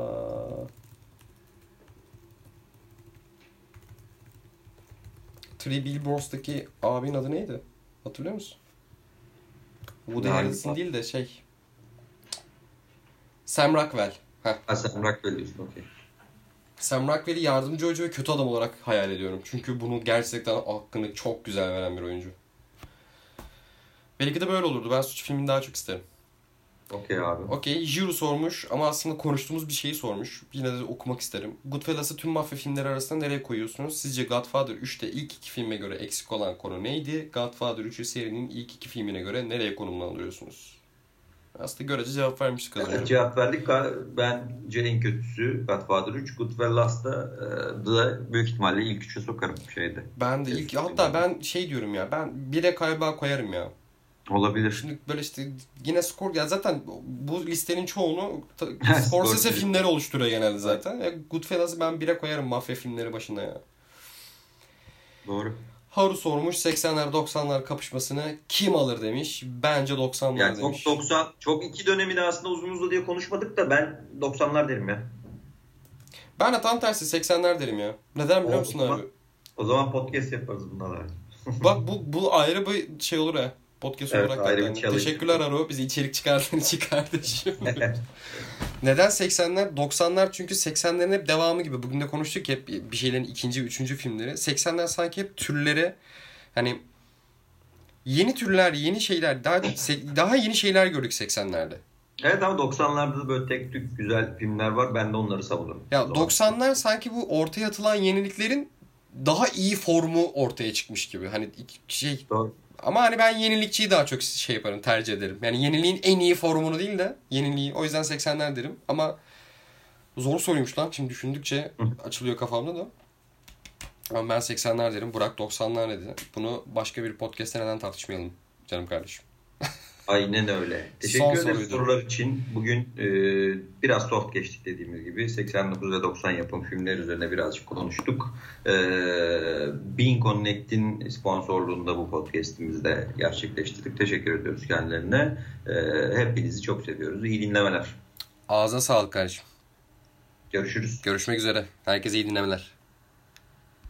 Three Billboards'taki abinin adı neydi? Hatırlıyor musun? Woody Harrelson değil de şey. Sam Rockwell. Heh. Ha Sam Rockwell diyorsun okey. Sam Rockwell'i yardımcı oyuncu ve kötü adam olarak hayal ediyorum. Çünkü bunu gerçekten hakkını çok güzel veren bir oyuncu. Belki de böyle olurdu. Ben suç filmini daha çok isterim. Okey abi. Okey. Jiru sormuş ama aslında konuştuğumuz bir şeyi sormuş. Yine de okumak isterim. Goodfellas'ı tüm mafya filmleri arasında nereye koyuyorsunuz? Sizce Godfather 3'te ilk iki filme göre eksik olan konu neydi? Godfather 3'ü serinin ilk iki filmine göre nereye konumlandırıyorsunuz? Aslında görece cevap vermiştik az önce. Cevap verdik. Bence en kötüsü Godfather 3. Goodfellas'ta e, da büyük ihtimalle ilk üçe sokarım şeyde. Ben de ilk hatta ben şey diyorum ya ben bire galiba koyarım ya. Olabilir. Şimdi böyle işte yine skor ya zaten bu listenin çoğunu Scorsese filmleri oluşturuyor genelde zaten. Ya Goodfellas'ı ben bire koyarım mafya filmleri başına ya. Doğru. Haru sormuş 80'ler 90'lar kapışmasını kim alır demiş. Bence 90'lar Yani demiş. çok 90 çok iki dönemini aslında uzun uzun diye konuşmadık da ben 90'lar derim ya. Ben de tam tersi 80'ler derim ya. Neden biliyor O musun zaman- abi? O zaman podcast yaparız bunlarla. Bak bu bu ayrı bir şey olur ha. Podcast Evet, olarak ayrı bir. Teşekkürler Haru. Bizi içerik çıkardığın için kardeşim. Neden 80'ler? 90'lar çünkü 80'lerin hep devamı gibi. Bugün de konuştuk hep bir şeylerin ikinci, üçüncü filmleri. 80'ler sanki hep türleri hani yeni türler, yeni şeyler, daha daha yeni şeyler gördük 80'lerde. evet ama 90'larda da böyle tek tük güzel filmler var. Ben de onları savunurum. Ya O zaman. 90'lar sanki bu ortaya atılan yeniliklerin daha iyi formu ortaya çıkmış gibi. Hani şey Doğru. Ama hani ben yenilikçiyi daha çok şey yaparım, tercih ederim. Yani yeniliğin en iyi formunu değil de yeniliği. O yüzden 80'ler derim. Ama zor soruymuş lan. Şimdi düşündükçe açılıyor kafamda da. Ama ben 80'ler derim. Burak 90'lar dedi. Bunu başka bir podcast'te neden tartışmayalım canım kardeşim. Aynen öyle. Son Teşekkür ederiz soruydu. sorular için. Bugün e, biraz soft geçtik dediğimiz gibi. 89 ve 90 yapım filmler üzerine birazcık konuştuk. E, Bean Connect'in sponsorluğunda bu podcast'imizi de gerçekleştirdik. Teşekkür ediyoruz kendilerine. E, hepinizi çok seviyoruz. İyi dinlemeler. Ağza sağlık kardeşim. Görüşürüz. Görüşmek üzere. Herkese iyi dinlemeler.